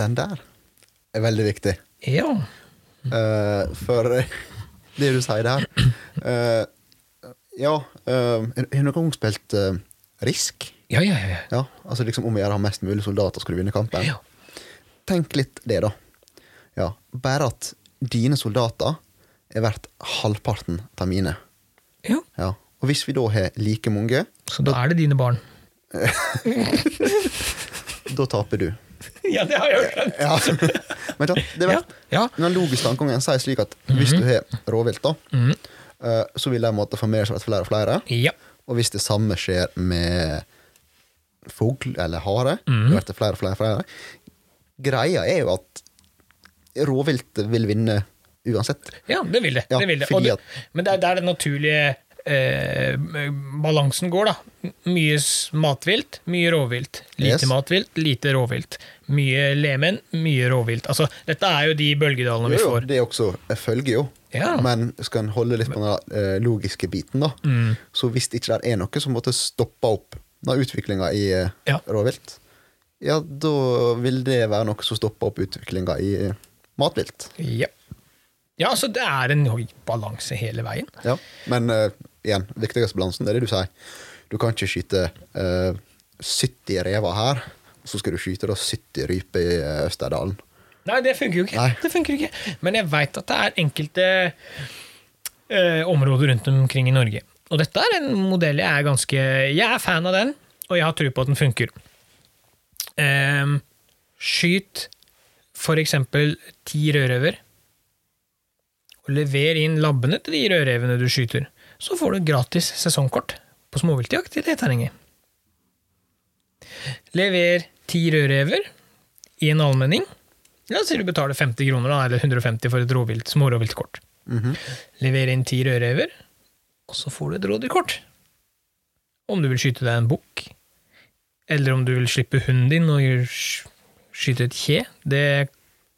Den der er veldig viktig. Ja. Uh, for det du sier der uh, Ja, uh, har du noen gang spilt eh, Risk? Ja, ja, ja. Ja, altså liksom Om å gjøre mest mulig soldater skal du vinne kampen. ja. Tenk litt det, da. Ja, Bare at dine soldater er verdt halvparten av mine. ja. Ja. Og hvis vi da har like mange, Så da er det dine barn. da taper du. Ja, det har jeg hørt. Ja. Men ja, det er Ja. Den logiske tankegangen sier slik at hvis du har rovvilt, da, Mhm. eh, så vil de måtte formere seg til flere og flere. ja. Og hvis det samme skjer med fugl eller hare, mm -hmm. det flere og flere, flere. Greia er jo at rovvilt vil vinne uansett. Ja, det vil det. Ja, det vil det. Det men det er der den naturlige eh, balansen går, da. Mye matvilt, mye rovvilt. Lite Yes. matvilt, lite rovvilt. Mye lemen, mye rovvilt. Altså, dette er jo de bølgedalene vi får. jo, det er også følger jo. Ja. Men skal en holde litt på den eh, logiske biten, da, Mm. så hvis det ikke er noe som måtte stoppe opp utviklinga i eh, Ja. rovvilt, ja, da vil det være noe som stopper opp utviklinga i eh, matvilt. Ja. ja, så det er en høy balanse hele veien. Ja. Men uh, igjen, viktigste balansen er det du sier. Du kan ikke skyte uh, 70 rever her, så skal du skyte da 70 ryper i eh, Østerdalen. Nei, det funker jo ikke. Nei. Det funker ikke. Men jeg veit at det er enkelte eh, områder rundt omkring i Norge. Og dette er en modell jeg er ganske Jeg er fan av den, og jeg har tro på at den funker. Eh, skyt for eksempel ti rødrever, og lever inn labbene til de rødrevene du skyter. Så får du gratis sesongkort på småviltjakt i det terrenget. Lever ti rødrever i en allmenning. La oss si du betaler 50 kroner, eller 150 for et rovvilt, smårovviltkort. -hmm. Lever inn ti rødrever, og så får du et rådyrkort. Om du vil skyte deg en bukk, eller om du vil slippe hunden din og skyte et kje, det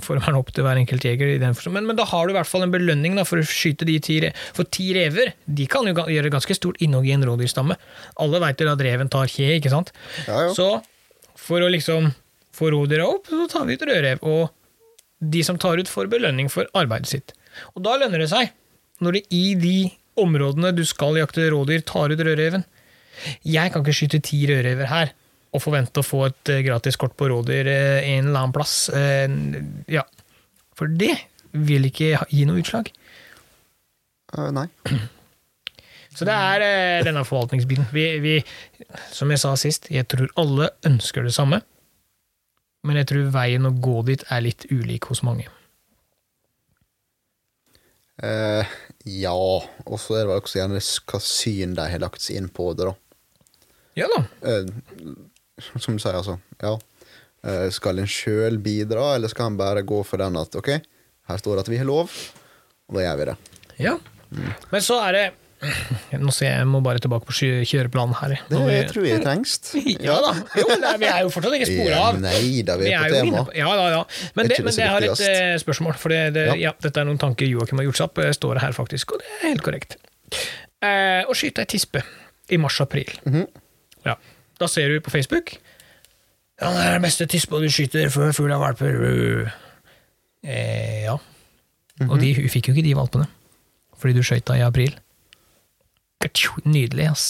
får man opp til hver enkelt jeger. i den. Men, men da har du i hvert fall en belønning da, for å skyte de ti re For ti rever de kan jo gjøre ganske stort innhogg i en rådyrstamme. Alle veit jo at reven tar kje, ikke sant? Ja, ja. Så for å liksom få rådyra opp, så tar vi ut rødrev. Og de som tar ut, får belønning for arbeidet sitt. Og da lønner det seg, når det i de områdene du skal jakte rådyr, tar ut rødreven. Jeg kan ikke skyte ti rødrever her og forvente å få et eh, gratis kort på rådyr eh, en eller annen plass. Eh, ja. For det vil ikke gi noe utslag. Uh, nei. Så det er eh, denne forvaltningsbiten. Vi, vi, som jeg sa sist, jeg tror alle ønsker det samme. Men jeg tror veien å gå dit er litt ulik hos mange. Uh, ja, og så er det også gjerne hva syn de har lagt seg inn på det, da. Ja da. Uh, som du sier, altså. Ja. Uh, skal en sjøl bidra, eller skal en bare gå for den at ok, her står det at vi har lov, og da gjør vi det. Ja. Men så er det Nå ser jeg, jeg må bare tilbake på kjøreplanen her. Det Nå- tror jeg trengs. Ja da. Jo, er, vi er jo fortsatt ikke spora av. Nei da, vi er på tema. på- Ja, da, ja. Men, det, det men jeg har et eh, spørsmål, for det, det, Ja. dette er noen tanker Joakim har gjort seg opp. eh, Står det her faktisk, og det er helt korrekt. Eh, å skyte ei tispe i mars-april. Mhm. ja. Da ser du på Facebook Ja, det er den beste tispa du skyter før fugla valper. Eh, ja. Mhm. Og de, hun fikk jo ikke de valpene, fordi du skøyta i april. Nydelig, ass.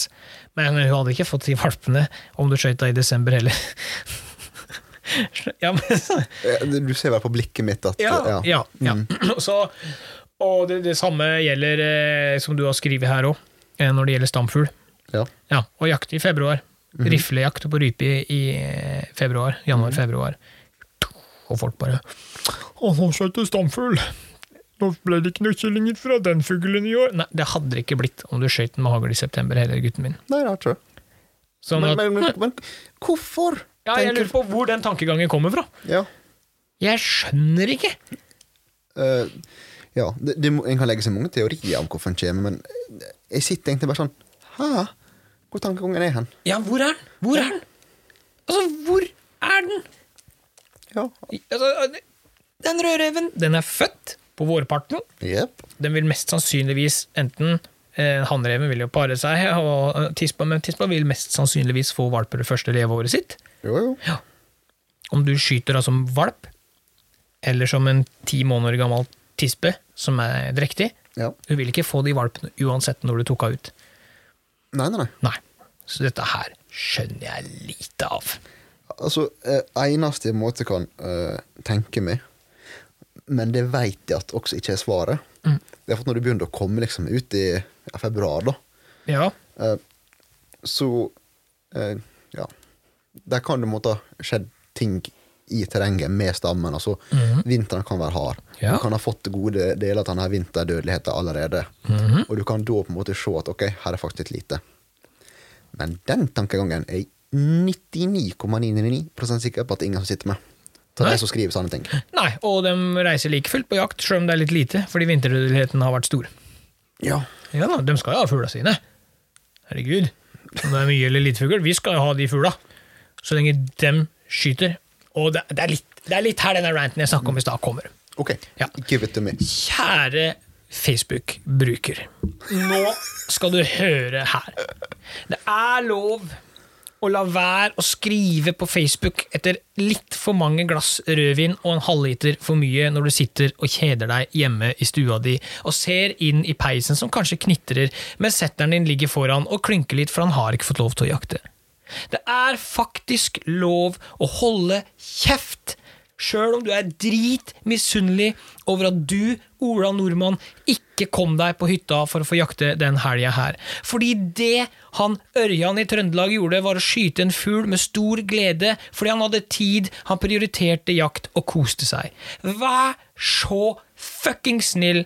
Men hun hadde ikke fått de valpene om du skøyt i desember heller. ja, men Du ser vel på blikket mitt at ja, ja. ja, ja. Så, og det, det samme gjelder, eh, som du har skrevet her òg, eh, når det gjelder stamfugl. Ja. Ja, og jakt i februar. Riflejakt på rype i, eh, februar. Januar-februar. Og folk bare Å, nå skjøt du stamfugl! Nå ble det ikke noe kyllinger fra den fuglen i år. Nei, det hadde det ikke blitt om du skøyt den med hagl i september heller, gutten min. Nei, ikke det. Sånn Men, at, men, men, men hvorfor? ja, jeg lurer på hvor den tankegangen kommer fra. Ja. Jeg skjønner ikke! Uh, ja, det, det, En kan legge seg mange teorier om hvorfor den kommer, men jeg sitter egentlig bare sånn Hæ? Hvor tankegangen er hen? Ja, hvor er den? Hvor er den? Altså, hvor er den? Ja. Altså, den rødreven, den er født på vårparten. Yep. Den vil mest sannsynligvis enten eh, Hannreven vil jo pare seg, og eh, tispa, men tispa vil mest sannsynligvis få valper det første leveåret sitt. Jo, jo. Om du skyter da som valp, eller som en ti måneder gammel tispe som er drektig, Ja. du vil ikke få de valpene uansett når du tok henne ut. Nei, nei, nei. Nei. Så dette her skjønner jeg lite av. Altså, eh, eneste måte jeg kan eh, tenke meg, men det veit jeg at også ikke er svaret, Mm. det er for når du begynner å komme liksom ut i ja, februar, da, Ja. eh, så eh, Ja. Der kan det måtte ha skjedd ting i terrenget med stammen. Altså, Vinteren kan være hard. Ja. Du kan ha fått gode deler av denne vinterdødeligheten allerede. Mm. Og du kan da på en måte se at ok, her er faktisk litt lite. Men den tankegangen er jeg 99,999 sikker på at det er ingen som sitter med. Så Nei. de som skriver sånne ting. Nei, og de reiser like fullt på jakt, selv om det er litt lite, fordi vinterdødeligheten har vært stor. Ja. Ja da, de skal jo ha fugla sine. Herregud. Om det er mye eller lite fugl, vi skal jo ha de fugla. Så lenge dem skyter. Og det, det, er litt, det er litt her denne ranten jeg snakka om i stad, kommer. Ok, Ja. give it to me. Kjære Facebook-bruker. Nå skal du høre her. Det er lov å la være å skrive på Facebook etter litt for mange glass rødvin og en halvliter for mye når du sitter og kjeder deg hjemme i stua di og ser inn i peisen som kanskje knitrer mens setteren din ligger foran og klynker litt for han har ikke fått lov til å jakte. Det er faktisk lov å holde kjeft Sjøl om du er drit misunnelig over at du, Ola Nordmann, ikke kom deg på hytta for å få jakte den helga her. Fordi det han Ørjan i Trøndelag gjorde, var å skyte en fugl med stor glede fordi han hadde tid, han prioriterte jakt og koste seg. Vær så fucking snill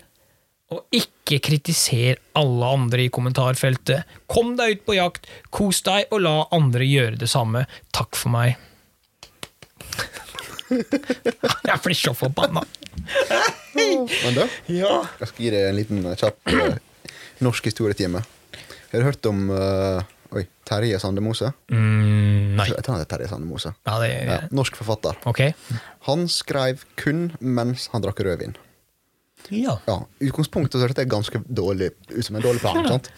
og ikke kritiser alle andre i kommentarfeltet. Kom deg ut på jakt, kos deg, og la andre gjøre det samme. Takk for meg. Jeg blir så forbanna. Men du, Ja. jeg skal gi deg en liten eh, kjapp eh, norsk historietime. Har du hørt om eh, oi, Terje Sandemose. Mm, nei. Jeg tror han heter Terje Sandemose. Ja, det Ja, norsk forfatter. Okay. Han skrev kun mens han drakk rødvin. Ja. Ja, Utgangspunktet så hørtes det ganske dårlig ut som en dårlig plan. sant?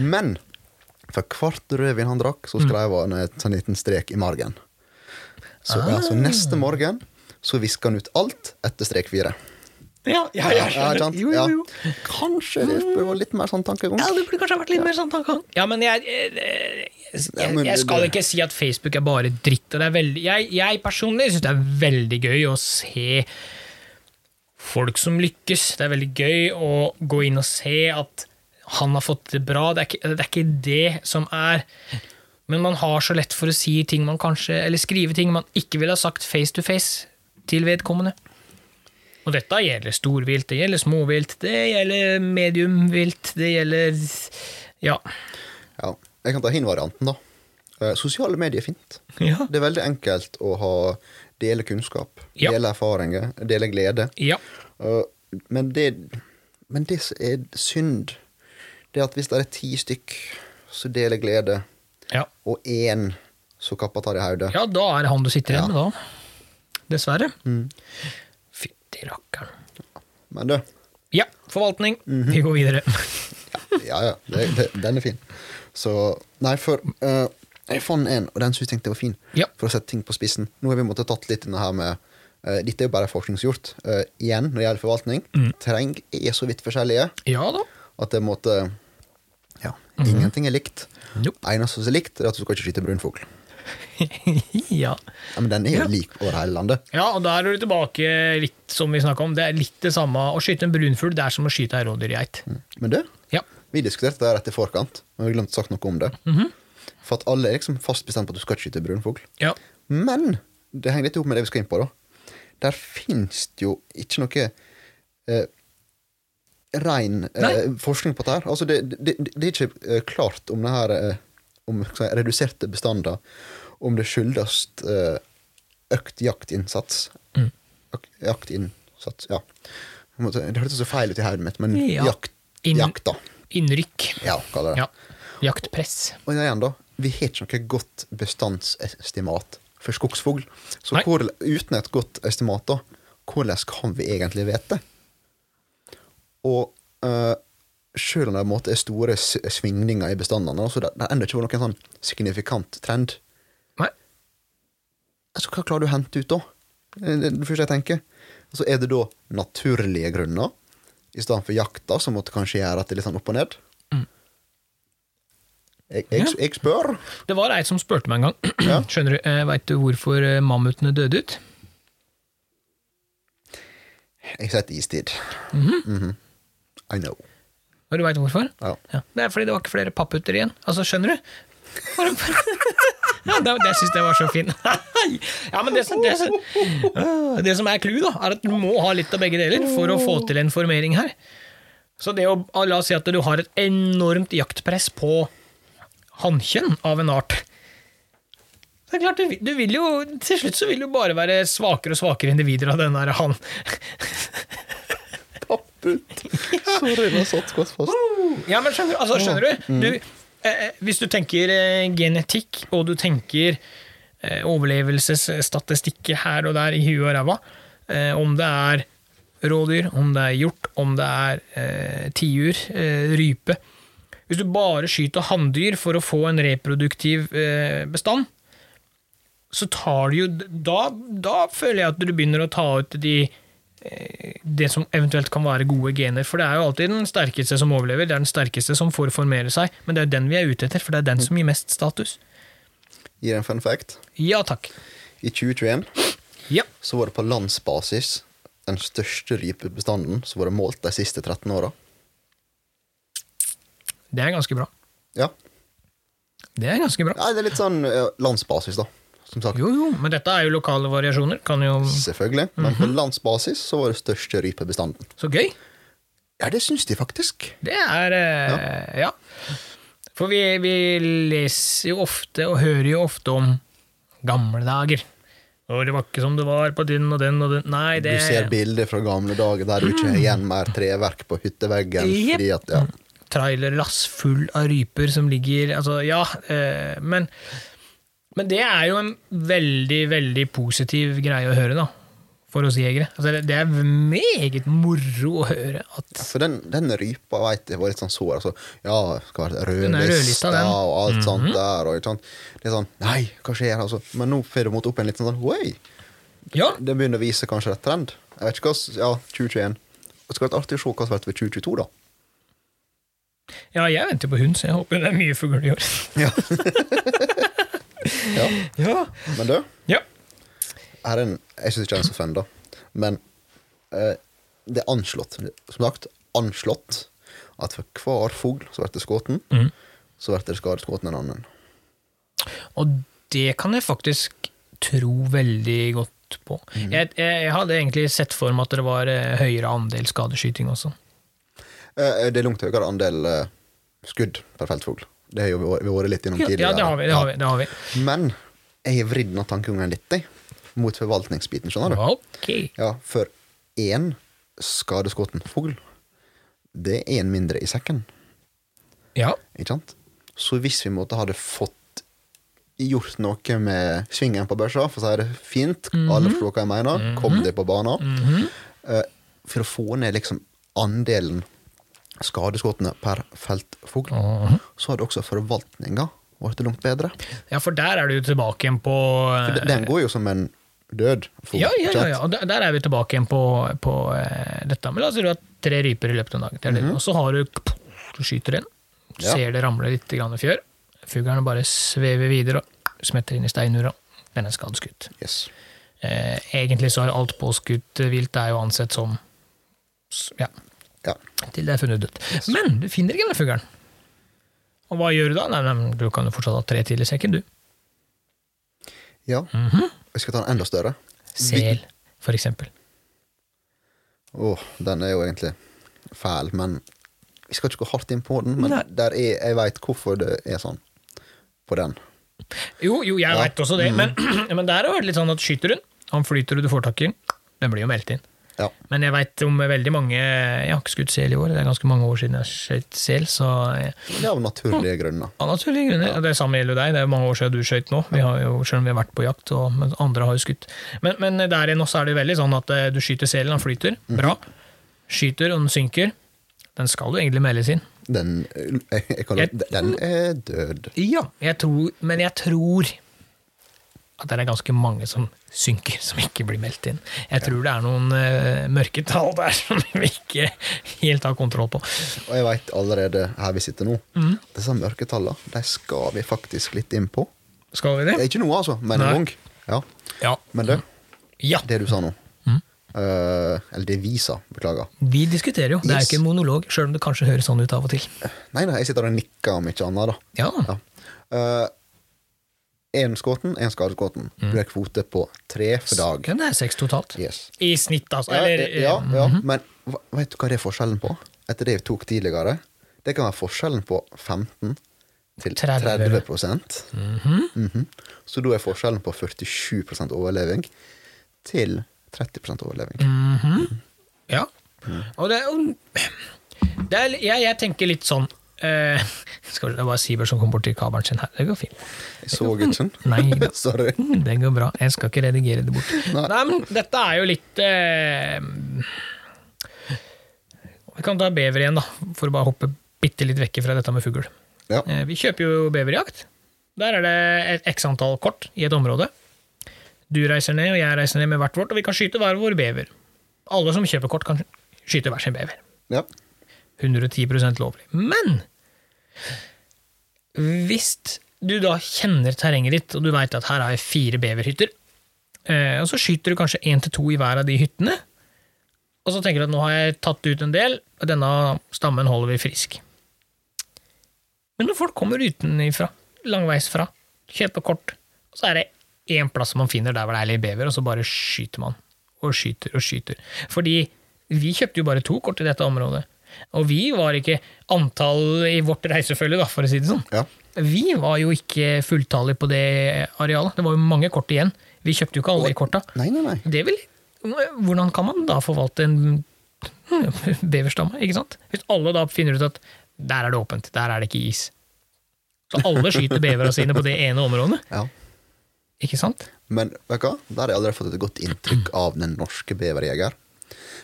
Men for hvert rødvin han drakk, så skrev han et sånn liten strek i margen. Så, ah. altså, neste morgen så visker han ut alt etter strek fire. Ja, ja, jeg skjønner. Jo, jo, jo. Ja. Kanskje det burde vært litt mer sånn tankegang? Ja, det burde kanskje vært litt mer sånn tankegang. Ja, men jeg, jeg, jeg, jeg skal ikke si at Facebook er bare dritt. Og det er veldig, jeg, jeg personlig syns det er veldig gøy å se folk som lykkes. Det er veldig gøy å gå inn og se at han har fått det bra. Det er ikke det, er ikke det som er Men man har så lett for å si ting man kanskje Eller skrive ting man ikke ville ha sagt face to face til vedkommende. Og dette gjelder storvilt, det gjelder småvilt, det gjelder mediumvilt, det gjelder Ja. Ja, Jeg kan ta hin-varianten, da. Eh, sosiale medier er fint. Ja. Det er veldig enkelt å ha dele kunnskap, Ja. dele erfaringer, dele glede. ja. Uh, men, det, men det som er synd, det er at hvis det er ti stykk som deler glede, Ja. og én som kappa tar i hodet ja, da er det han du sitter igjen med, da. Dessverre. Mm. Fytti rakkeren. Men du, Ja, forvaltning. Mhm. Vi går videre. ja ja, det, det, den er fin. Så Nei, for uh, jeg fant en, og den syntes jeg tenkte var fin, Ja. for å sette ting på spissen. Nå har vi måttet tatt litt denne her med uh, Dette er jo bare forskningsgjort. Uh, igjen, når det gjelder forvaltning, Mm. terreng er så vidt forskjellige Ja at det måtte Ja, Mhm. ingenting er likt. Nope. Eneste som er likt, er at du skal ikke skyte brunfugl. ja. Ja, men den er jo Ja. lik over hele landet. ja, og da er du tilbake litt som vi snakka om. Det er litt det samme. Å skyte en brunfugl det er som å skyte ei rådyrgeit. Men du, Ja. vi diskuterte det rett i forkant, men vi glemte sagt noe om det. Mhm. For at alle er liksom fast bestemt på at du skal ikke skyte brunfugl. ja. Men det henger litt opp med det vi skal inn på, da. Der fins det jo ikke noe eh, rein eh, forskning på dette. her. Altså, det, det, det er ikke eh, klart om det her eh, om si, reduserte bestander om det skyldes eh, økt jaktinnsats. Mm. Ak- Jaktinnsats, ja. Det hørtes så feil ut i hodet mitt, men Ja. jakt, In, jakt, da. Innrykk. Ja, kaller det. Ja. Jaktpress. Og igjen da, vi har ikke noe godt bestandsestimat for skogsfugl. Så hvor, uten et godt estimat, da, hvordan kan vi egentlig vite? Og uh, selv om det måte er store svingninger i bestandene, så det, det er ennå ikke noen sånn signifikant trend. Nei. Altså, hva klarer du å hente ut da? Det første jeg tenker. Så er det da naturlige grunner, i stedet for jakta, som måtte kanskje gjøre at det er litt sånn opp og ned? Jeg, jeg, jeg spør. Det var ei som spurte meg en gang. Ja. Skjønner du, eh, Veit du hvorfor eh, mammutene døde ut? Jeg setter istid. Mhm. I know. Og du veit hvorfor? Ja. Ja. Det er fordi det var ikke flere papputter igjen. Altså, skjønner du? ja, det, det syns jeg var så fint. ja, men det, det, øh, det som er clouet, er at du må ha litt av begge deler for å få til en formering her. Så det å, la oss si at du har et enormt jaktpress på hannkjønn av en art. Det er klart, du, du vil jo, Til slutt så vil du bare være svakere og svakere individer av den der han. Papput. Sorry, det satt godt fast. Ja, men skjønner, altså, skjønner du? du eh, hvis du tenker eh, genetikk, og du tenker eh, overlevelsesstatistikker her og der i huet og ræva, eh, om det er rådyr, om det er hjort, om det er eh, tiur, eh, rype Hvis du bare skyter hanndyr for å få en reproduktiv eh, bestand, så tar du jo da, da føler jeg at du begynner å ta ut de eh, det som eventuelt kan være gode gener. For det er jo alltid den sterkeste som overlever, det er den sterkeste som får formere seg. Men det er jo den vi er ute etter, for det er den som gir mest status. Gir en fun fact. Ja takk. I 2021 Ja. så var det på landsbasis den største rypebestanden som var målt de siste 13 åra. Det er ganske bra. Ja. Det er ganske bra. Nei, det er litt sånn landsbasis, da. Som sagt. Jo, jo, men dette er jo lokale variasjoner. Kan jo Selvfølgelig. Men på landsbasis så var det største rypebestanden. Så gøy. Ja, det syns de faktisk. Det er eh, ja. For vi, vi leser jo ofte, og hører jo ofte om gamle dager. Og det var ikke som det var på den og den og den Nei, det Du ser bilder fra gamle dager der du ikke har igjen mer treverk på hytteveggen. Jep. Fordi at, ja. trailerlass full av ryper som ligger Altså, ja, eh, men Men det er jo en veldig, veldig positiv greie å høre, da. For oss jegere. Altså, det- er meget moro å høre at For den, den rypa vet jeg var litt sånn sår. Altså, ja, skal være rødlista, rødlista og alt og alt sånt der. Og, ikke? Det er sånn Nei, hva skjer? Altså. Men nå får du måtte opp en liten sånn Oi! Ja, Det begynner å vise kanskje rett trend. Jeg vet ikke hva Ja, 2021. Det skal være artig å se hva som blir ved 2022, da. ja jeg venter på hund, så jeg håper det er mye fugl i år. Ja. ja. Ja. Men du, ja. her er en Jeg syns ikke den er så fun, da. Men eh, det er anslått, som sagt, anslått at for hver fugl som blir skutt, mm. så blir det skadeskutt en annen. Og det kan jeg faktisk tro veldig godt på. Mm. Jeg, jeg, jeg hadde egentlig sett for meg at det var eh, høyere andel skadeskyting også. Eh, det er langt høyere andel eh, skudd per feltfugl. Det har jo vi vært- litt innom tidligere. ja det har vi. Det har vi, det har vi. Men jeg har vridd tankegangen litt jeg, mot forvaltningsbiten, skjønner du. Ok. Ja, for én skadeskutt fugl, det er en mindre i sekken. Ja. Ikke sant? Så hvis vi måtte hadde fått gjort noe med svingen på børsa, for å si det fint, alle forstår hva jeg mener, kom det på banen, eh, for å få ned liksom andelen skadeskuddene per feltfugl, så har det også forvaltninga blitt langt bedre. ja, for der er du tilbake igjen på For den- går jo som en død fugl. Ja, ja, ja, ja. og der, er vi tilbake igjen på, på eh, dette. Men la oss si du har tre ryper i løpet av en dag, det -hmm. og så har du Du skyter en, Ja. ser det ramle litt grann fjør. Fuglene bare svever videre og smetter inn i steinura. Den er skadeskutt. Yes. Eh, egentlig så er alt påskutt vilt er jo ansett som ja, Ja. til det er funnet dødt. Men du finner ikke denne fuglen. Og hva gjør du da? Nei, nei, du kan jo fortsatt ha tre til i sekken, du. ja. Jeg skal ta en enda større. Sel, for eksempel. Åh, den er jo egentlig fæl, men vi skal ikke gå hardt inn på den. Men Nei. der er, jeg veit hvorfor det er sånn på den. Jo, jo, jeg Ja. vet også det, men, men der har det vært litt sånn at skyter hun, han flyter og du får tak i den, den blir jo meldt inn. Ja. Men jeg veit om veldig mange Jeg har ikke skutt sel i år, det er ganske mange år siden jeg skøyt sel, så jeg, er av naturlige grunner. av naturlige grunner. ja. Det samme gjelder deg, det er mange år siden du skøyt nå, vi har jo, selv om vi har vært på jakt, og, men andre har jo skutt. Men, men der igjen også er det veldig sånn at eh, du skyter selen, han flyter, bra. Skyter, og den synker. Den skal jo egentlig meldes inn. Den, jeg, jeg kaller, Jeg- den er død. Ja, jeg tror, men jeg tror at det er ganske mange som synker, som ikke blir meldt inn. Jeg tror det er noen uh, mørketall der som vi ikke helt har kontroll på. Og jeg veit allerede her vi sitter nå, mm. disse mørketallene de skal vi faktisk litt inn på. Skal vi Det det? er ikke noe, altså, men en gang. Ja. Ja. Men du, ja. det du sa nå eh, Eller det vi sa, beklager. Vi diskuterer jo, det er Yes. ikke en monolog, sjøl om det kanskje høres sånn ut av og til. Nei, nei, jeg sitter og nikker om ikke annet, da. Ja, Ja. Én skåten, én skadeskåten. Mm. Du har kvote på tre for dag. det er seks totalt. Yes. I snitt, altså. Ja, Eller, ja, ja, -hmm. men hva- vet du hva det er forskjellen på? Etter det vi tok tidligere. Det kan være forskjellen på 15 til 30. 30 Mhm. Så da er forskjellen på 47% overleving til 30 overleving. Mhm. Ja. Og det, er jo- det er, jeg, jeg tenker litt sånn eh, Skal det var Sivert som kom bort til kabelen sin her. Det går fint. Jeg så ikke. Nei. Sorry. Mm, Det går bra. Jeg skal ikke redigere det bort. Nei. Nei, men dette er jo litt eh, Vi kan ta bever igjen, da, for å bare hoppe bitte litt vekk fra dette med fugl. Ja. Eh, vi kjøper jo beverjakt. Der er det et x antall kort i et område. Du reiser ned, og jeg reiser ned med hvert vårt, og vi kan skyte hver vår bever. Alle som kjøper kort, kan skyte hver sin bever. ja. 110% lovlig. Men hvis du da kjenner terrenget ditt, og du veit at her har jeg fire beverhytter, eh, og så skyter du kanskje én til to i hver av de hyttene, og så tenker du at nå har jeg tatt ut en del, og denne stammen holder vi frisk. Men når folk kommer utenifra, langveisfra, kjøper kort, og så er det én plass man finner der hvor det er litt bever, og så bare skyter man. Og skyter og skyter. Fordi vi kjøpte jo bare to kort i dette området. Og vi var ikke antall i vårt reisefølge, da, for å si det sånn. ja. Vi var jo ikke fulltallige på det arealet. Det var jo mange kort igjen. Vi kjøpte jo ikke alle de korta. Nei, nei, nei. Det vil, hvordan kan man da forvalte en beverstamme? ikke sant? Hvis alle da finner ut at Der er det åpent. Der er det ikke is. Så alle skyter bevera sine på det ene området. Ja. Ikke sant? Men vet du hva? der har jeg allerede fått et godt inntrykk av den norske beverjeger.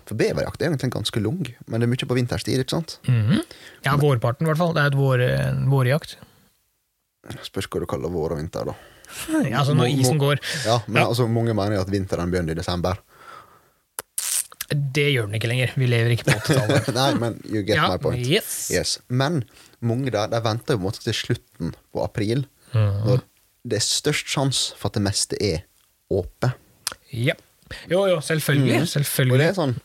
For beverjakt er egentlig ganske lang, men det er mye på vinterstid. ikke sant? Mhm. Ja, vårparten i hvert fall. Det er et vår, vårjakt. Spørs hva du kaller vår og vinter, da. Ja, altså når isen går. Ja, men Ja. altså, Mange mener jo at vinteren begynner i desember. Det gjør den ikke lenger. Vi lever ikke på 80-tallet. Nei, men you get Ja, my point. yes. Yes. Men mange der de venter jo på en måte til slutten på april, mm. når det er størst sjanse for at det meste er åpent. Ja. Jo, jo, selvfølgelig. Mhm. Og det er sånn,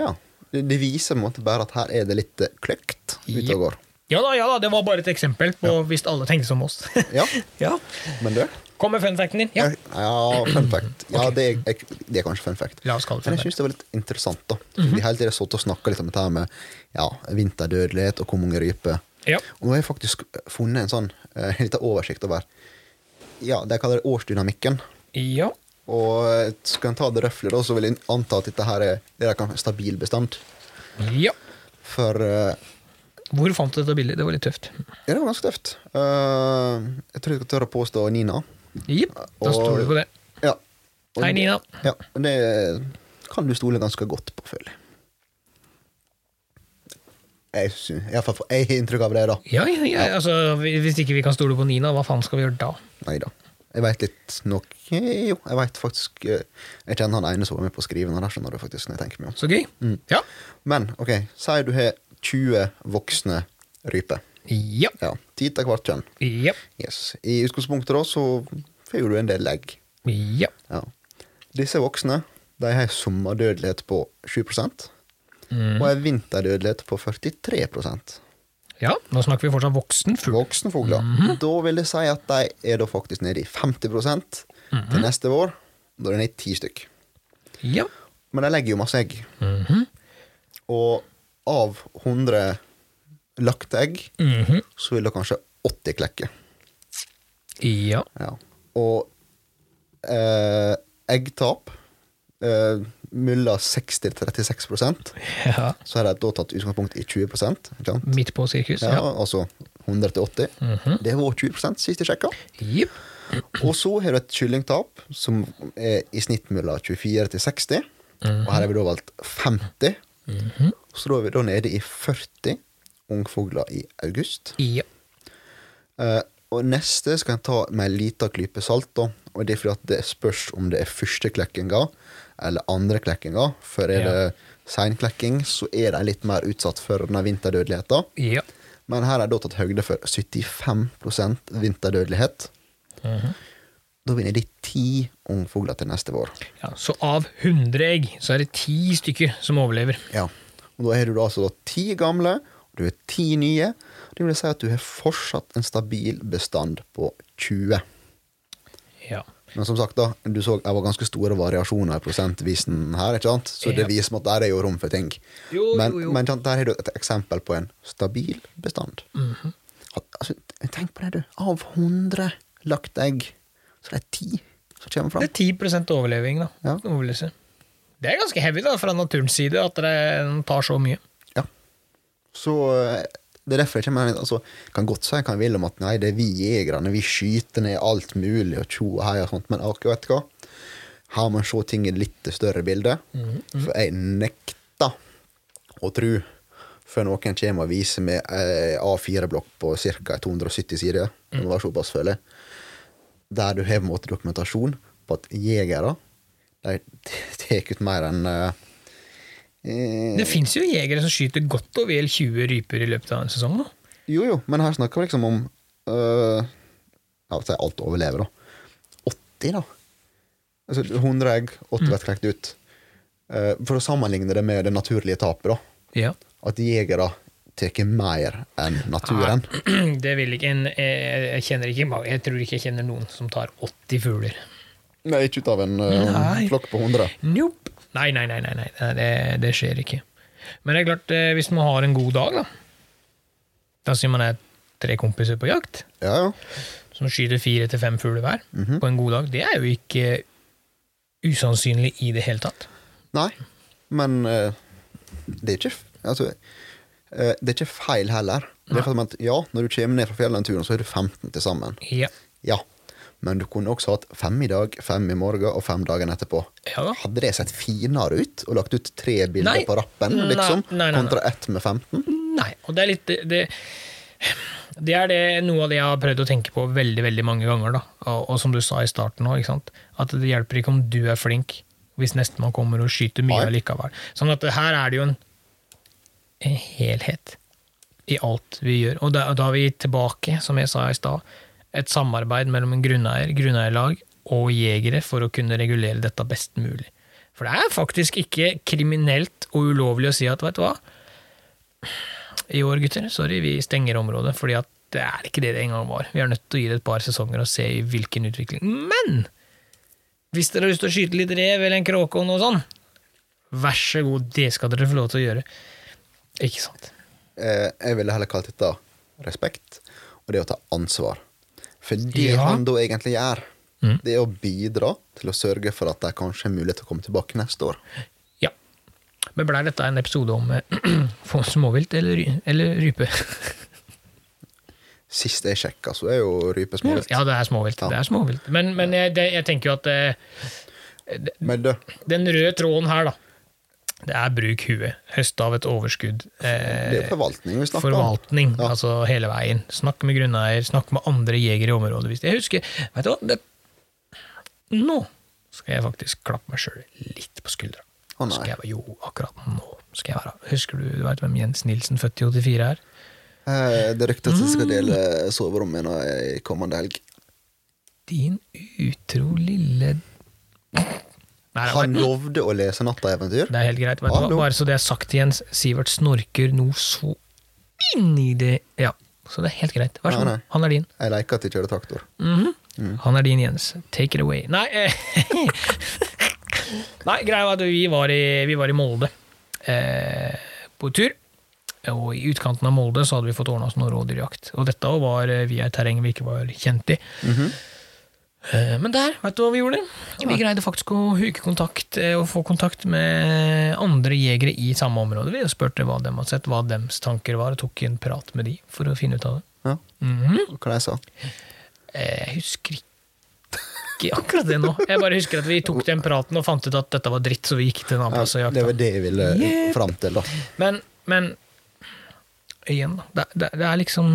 ja, det, viser på en måte bare at her er det litt eh, kløkt ute og går. Ja da, ja da, det var bare et eksempel på hvis alle tenkte som oss. Ja, ja. men du? Kom med fun facten din. Ja. Ja, fun fact. Ja, det er, det er kanskje fun fact. La oss kalle det Men jeg syns det var litt interessant. da Vi hele tiden satt og snakka litt om dette med ja, vinterdødelighet og hvor mange ryper. Ja. Og nå har jeg faktisk funnet en sånn uh, liten oversikt over Ja, de kaller det årsdynamikken. ja. Og eh, skal en ta det røftlig, da, så vil jeg anta at dette her er det der stabil bestand. Ja. For uh, Hvor fant du dette bildet? Det var litt tøft. ja, det var ganske tøft. Uh, jeg tror jeg skal tørre å påstå Nina. Jepp. Da står du på det. Ja. Og Hei, Nina. Ja, det kan du stole ganske godt på, føler jeg. Jeg, får- jeg har inntrykk av det, da. Ja, ja, ja. Altså, hvis ikke vi kan stole på Nina, hva faen skal vi gjøre da? Nei da. Jeg veit litt nok Jo, jeg veit faktisk eh, Jeg kjenner han ene som var med på å skrive den. Skjønner du faktisk når jeg tenker meg om. Så gøy. Ja. Men ok, si du har 20 voksne ryper. Ja. Ja, Ti til hvert kjønn. Ja. Yes. I utgangspunktet da så får du en del legg. Ja. Ja. Disse voksne de har sommerdødelighet på 7% og en vinterdødelighet på 43 ja. Nå snakker vi fortsatt voksen fugl. voksenfugler. Mm -hmm. Da vil det si at de er da faktisk nede i 50 til neste vår. Da er de nede i 10 stykk. Ja. Men de legger jo masse egg. Og av 100 lagte egg, Mhm. så vil det kanskje 80 klekke. Ja. Ja. Og eh, eggtap eh, Mulla 60-36 ja. så har de da tatt utgangspunkt i 20 ikke sant? Midt på sirkus. Ja, Ja. Altså 100 til 80. Det var 20 sist jeg sjekka. Yep. Og så har du et kyllingtap som er i snitt mellom 24 til 60. Og her har vi da valgt 50. Så da er vi da nede i 40 ungfugler i august. Ja. Uh, og neste skal jeg ta med ei lita klype salt. da Og det er fordi at det spørs om det er første klekkinga eller andre klekkinger. For er Ja. det seinklekking, så er de litt mer utsatt for denne vinterdødeligheten. Ja. Men her er det tatt høyde for 75 vinterdødelighet. Da vinner de ti ungfugler til neste vår. ja. Så av 100 egg, så er det ti stykker som overlever. Ja. Og da har du da altså ti gamle, og du har ti nye. Det vil si at du har fortsatt en stabil bestand på 20. Men som sagt, da, du så det var ganske store variasjoner i prosentvisen her, ikke sant? så det viser at der er jo rom for ting. Jo, men, jo, jo. men der har du et eksempel på en stabil bestand. Mm -hmm. altså, tenk på det, du. Av 100 lagt egg, så det er 10 som kommer fram. Det er 10% overleving, da. Ja. Overlevelse. Det er ganske heavy da, fra naturens side at den tar så mye. Ja. Så eh, det er derfor jeg mener altså, kan godt si hva jeg vil om at nei, det er vi jegerne, vi skyter ned alt mulig og tjo og hei og sånt, men akkurat vet du hva? Her må en se ting i litt større bildet. For jeg nekter å tro før noen kommer og viser meg eh, A4-blokk på ca. 270 sider, det må være såpass, føler jeg, der du har på en måte dokumentasjon på at jegere de tar ut mer enn eh, Det fins jo jegere som skyter godt og vel 20 ryper i løpet av en sesong. da. Jo, jo, men her snakker vi liksom om øh, altså alt overlever, da. 80, da. Altså 100 egg, 80 blir klekt ut. Uh, for å sammenligne det med det naturlige tapet, da. Ja. At jegere tar mer enn naturen. Det vil ikke en Jeg, kjenner ikke Jeg tror ikke jeg kjenner noen som tar 80 fugler. Nei, ikke ut av en øh, flokk på 100. Nope. Nei, nei, nei, nei, nei. Det, det skjer ikke. Men det er klart, eh, hvis man har en god dag, da Da sier man er tre kompiser på jakt, Ja, ja. som skyter fire til fem fugler hver på en god dag. Det er jo ikke usannsynlig i det hele tatt. Nei, men uh, det er ikke Altså, uh, det er ikke feil heller. Det er for at, ja, når du kommer ned fra fjellet den turen, så er du 15 til sammen. Ja. Ja. Men du kunne også hatt fem i dag, fem i morgen og fem dagen etterpå. Ja. Hadde det sett finere ut og lagt ut tre bilder Nei. på rappen, liksom, nei, nei, kontra ett med 15? Nei, og det er litt det, det er det, noe av det jeg har prøvd å tenke på veldig veldig mange ganger. Og, og som du sa i starten òg, at det hjelper ikke om du er flink hvis nestemann kommer og skyter mye Nei. likevel. Sånn at her er det jo en, en helhet i alt vi gjør. Og da, da er vi tilbake, som jeg sa i stad, et samarbeid mellom en grunneier, grunneierlag og jegere for å kunne regulere dette best mulig. For det er faktisk ikke kriminelt og ulovlig å si at veit du hva, i år, gutter, sorry, vi stenger området, fordi at det er ikke det det en gang var. Vi er nødt til å gi det et par sesonger og se i hvilken utvikling. Men hvis dere har lyst til å skyte litt rev eller en kråke og noe sånn, vær så god, det skal dere få lov til å gjøre. Ikke sant? Eh, jeg ville heller kalt dette respekt, og det å ta ansvar. For det Ja. han da egentlig gjør, Mm. det er å bidra til å sørge for at de kanskje har mulighet til å komme tilbake neste år. Ja. Men blei dette en episode om eh, småvilt eller, eller rype? Sist jeg sjekka, så er jo rype småvilt. Ja, det er småvilt. Ja. Det er småvilt. Men, men jeg, det, jeg tenker jo at det, Men den røde tråden her, da, det er bruk huet. Høste av et overskudd. det er Eh, forvaltning vi snakker om. forvaltning, Ja. altså hele veien. Snakk med grunneier, snakk med andre jegere i området. Jeg husker, vet du hva, det, nå skal jeg faktisk klappe meg sjøl litt på skuldra. Å, nei. skal jeg, jo, akkurat nå skal jeg være Husker du, du vet hvem Jens Nilsen, født i 84 er? Eh, det ryktes at jeg skal Mm. dele soverom med henne i kommende helg. Din utro lille Nei, er- Han lovde å lese Natta-eventyr. Det er helt greit. Du. Bare så det er sagt, Jens. Sivert snorker noe så inn i det Ja, så det er helt greit. Vær så god. Han er din. Jeg leker at jeg kjører traktor. Han er din, Jens. Take it away. Nei, eh, Nei greia var at vi var i, vi var i Molde eh, på tur. Og i utkanten av Molde så hadde vi fått ordna oss noe rådyrjakt. Og dette var via et terreng vi ikke var kjent i. Eh, Men der, vet du hva vi gjorde? Vi greide faktisk å huke kontakt eh, og få kontakt med andre jegere i samme område. Vi spurte hva de hadde sett, hva deres tanker var, og tok en prat med de for å finne ut av det. Ja. Mhm. Hva jeg sa Eh, Jeg husker ikke akkurat det nå. Jeg bare husker at vi tok den praten og fant ut at dette var dritt, så vi gikk til en annen plass og jakta. Det var det jeg ville yep. fram til, da. Men, men igjen, da. Det, det, det er liksom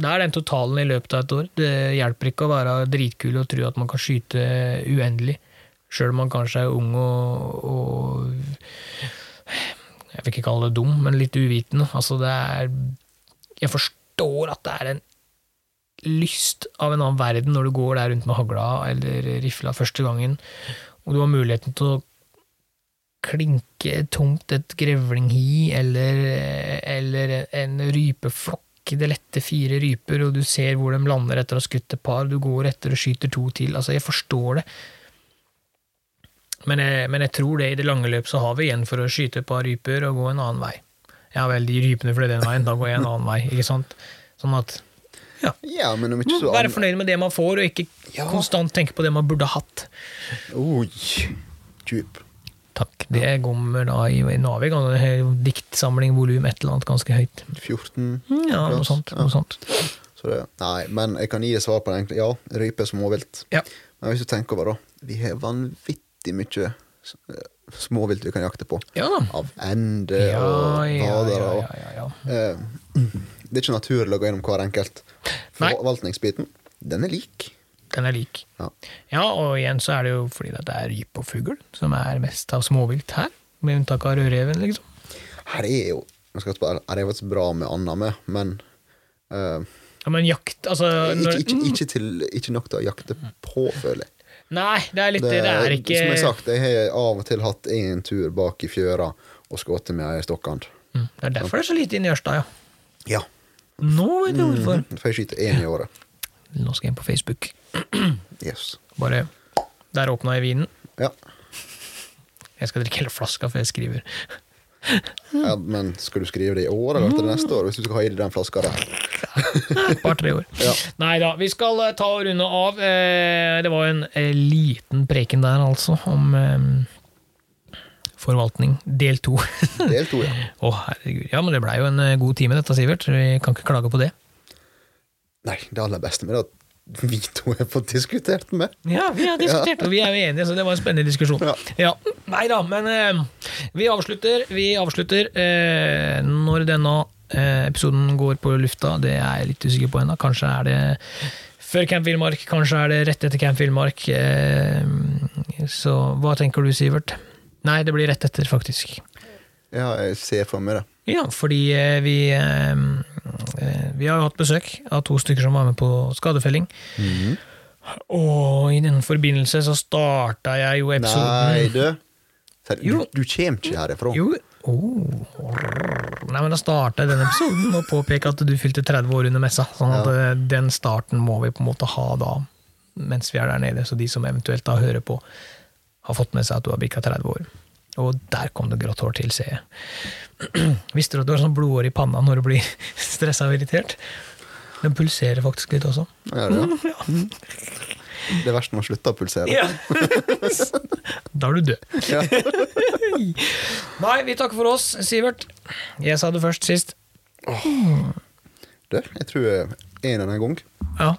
Det er den totalen i løpet av et år. Det hjelper ikke å være dritkul og tro at man kan skyte uendelig, sjøl om man kanskje er ung og, og Jeg vil ikke kalle det dum, men litt uvitende. Altså, det er Jeg forstår at det er en lyst av en annen verden når du går der rundt med hagla eller rifla første gangen, og du har muligheten til å klinke tomt et grevlinghi eller, eller en rypeflokk. Det lette fire ryper, og du ser hvor de lander etter å ha skutt et par. Du går etter og skyter to til. Altså, jeg forstår det. Men jeg, men jeg tror det i det lange løp så har vi igjen for å skyte et par ryper og gå en annen vei. Ja vel, de rypene fløy den veien, da går jeg en annen vei. ikke sant? Sånn at Ja, men om ikke så Være fornøyd med det man får, og ikke Ja. konstant tenke på det man burde hatt. Oi, djup. Takk. Det kommer da i vi gang- diktsamling volum et eller annet ganske høyt. 14 Ja, noe sånt. Ja. Noe sånt. Så det, nei, men jeg kan gi et svar på det. Ja, rype er småvilt. Ja. Men hvis du tenker over, da. Vi har vanvittig mye eh, småvilt vi kan jakte på. Ja. Av ende Ja, og ja, ja, vadere. ja. Eh, Det er ikke naturlig å gå gjennom hver enkelt. Forvaltningsbiten, den er lik. Den er lik. Ja. Ja, og igjen så er det jo fordi det er rype og fugl som er mest av småvilt her. Med unntak av rødreven, liksom. Her er jo spørre, Her er faktisk bra med annet med, men uh, Ja, men jakt, altså ikke, når, ikke, ikke, til, ikke nok til å jakte på, føler jeg. Nei, det er litt det. Det er ikke Som jeg har sagt, jeg har av og til hatt én tur bak i fjøra og skutt med ei stokkant. Mm, Det er derfor det er så lite inne i Ørsta, ja. Ja. Nå vet du hvorfor. For jeg skyter én i året. Nå skal jeg inn på Facebook. Yes. Bare Der åpna jeg vinen. Ja. Jeg skal drikke hele flaska før jeg skriver. ja. Men skal du skrive det i år eller til neste år, hvis du skal ha i deg den flaska der? Et par-tre år. Ja. Nei da, vi skal eh, ta og runde av. Eh, Det var en eh, liten preken der, altså, om Forvaltning, del to. Del to, ja. Å, herregud. Ja, men det blei jo en god time, dette, Sivert. Vi kan ikke klage på det. Nei, det aller beste med det at vi to har fått diskutert med. Ja, vi har diskutert, og vi er jo enige, så det var en spennende diskusjon. Ja. Ja. Nei da, men eh, vi avslutter. Vi avslutter eh, når denne eh, episoden går på lufta. Det er jeg litt usikker på ennå. Kanskje er det før Camp Villmark, kanskje er det rett etter Camp Villmark. Eh, så hva tenker du, Sivert? Nei, det blir rett etter, faktisk. Ja, jeg ser for meg det. Ja, fordi eh, vi eh, eh, Vi har jo hatt besøk av to stykker som var med på skadefelling. Mhm. Og i den forbindelse så starta jeg jo episoden Nei, du. Du, du kommer ikke herifra. Jo oh. Nei, men Da starta den episoden å påpeke at du fylte 30 år under messa. Sånn at Ja. den starten må vi på en måte ha da, mens vi er der nede. Så de som eventuelt da hører på, har fått med seg at du har bikka 30 år. Og der kom det grått hår til, ser jeg. Visste du at du har sånn blodår i panna når du blir stressa og irritert? Den pulserer faktisk litt også. Ja, det, ja. Det er verst når man slutter å pulsere. Ja. da er du død. Ja. Nei, vi takker for oss, Sivert. Jeg sa det først sist. Du, jeg tror en eller annen gang Ja.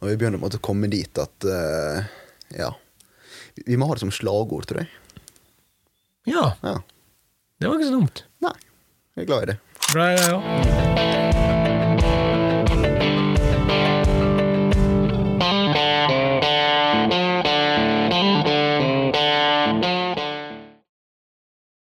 når vi begynner å komme dit at uh, Ja. Vi må ha det som slagord, tror jeg. ja. Ja. Det var ikke så dumt. Nei, jeg er glad i det. Glad i det, òg.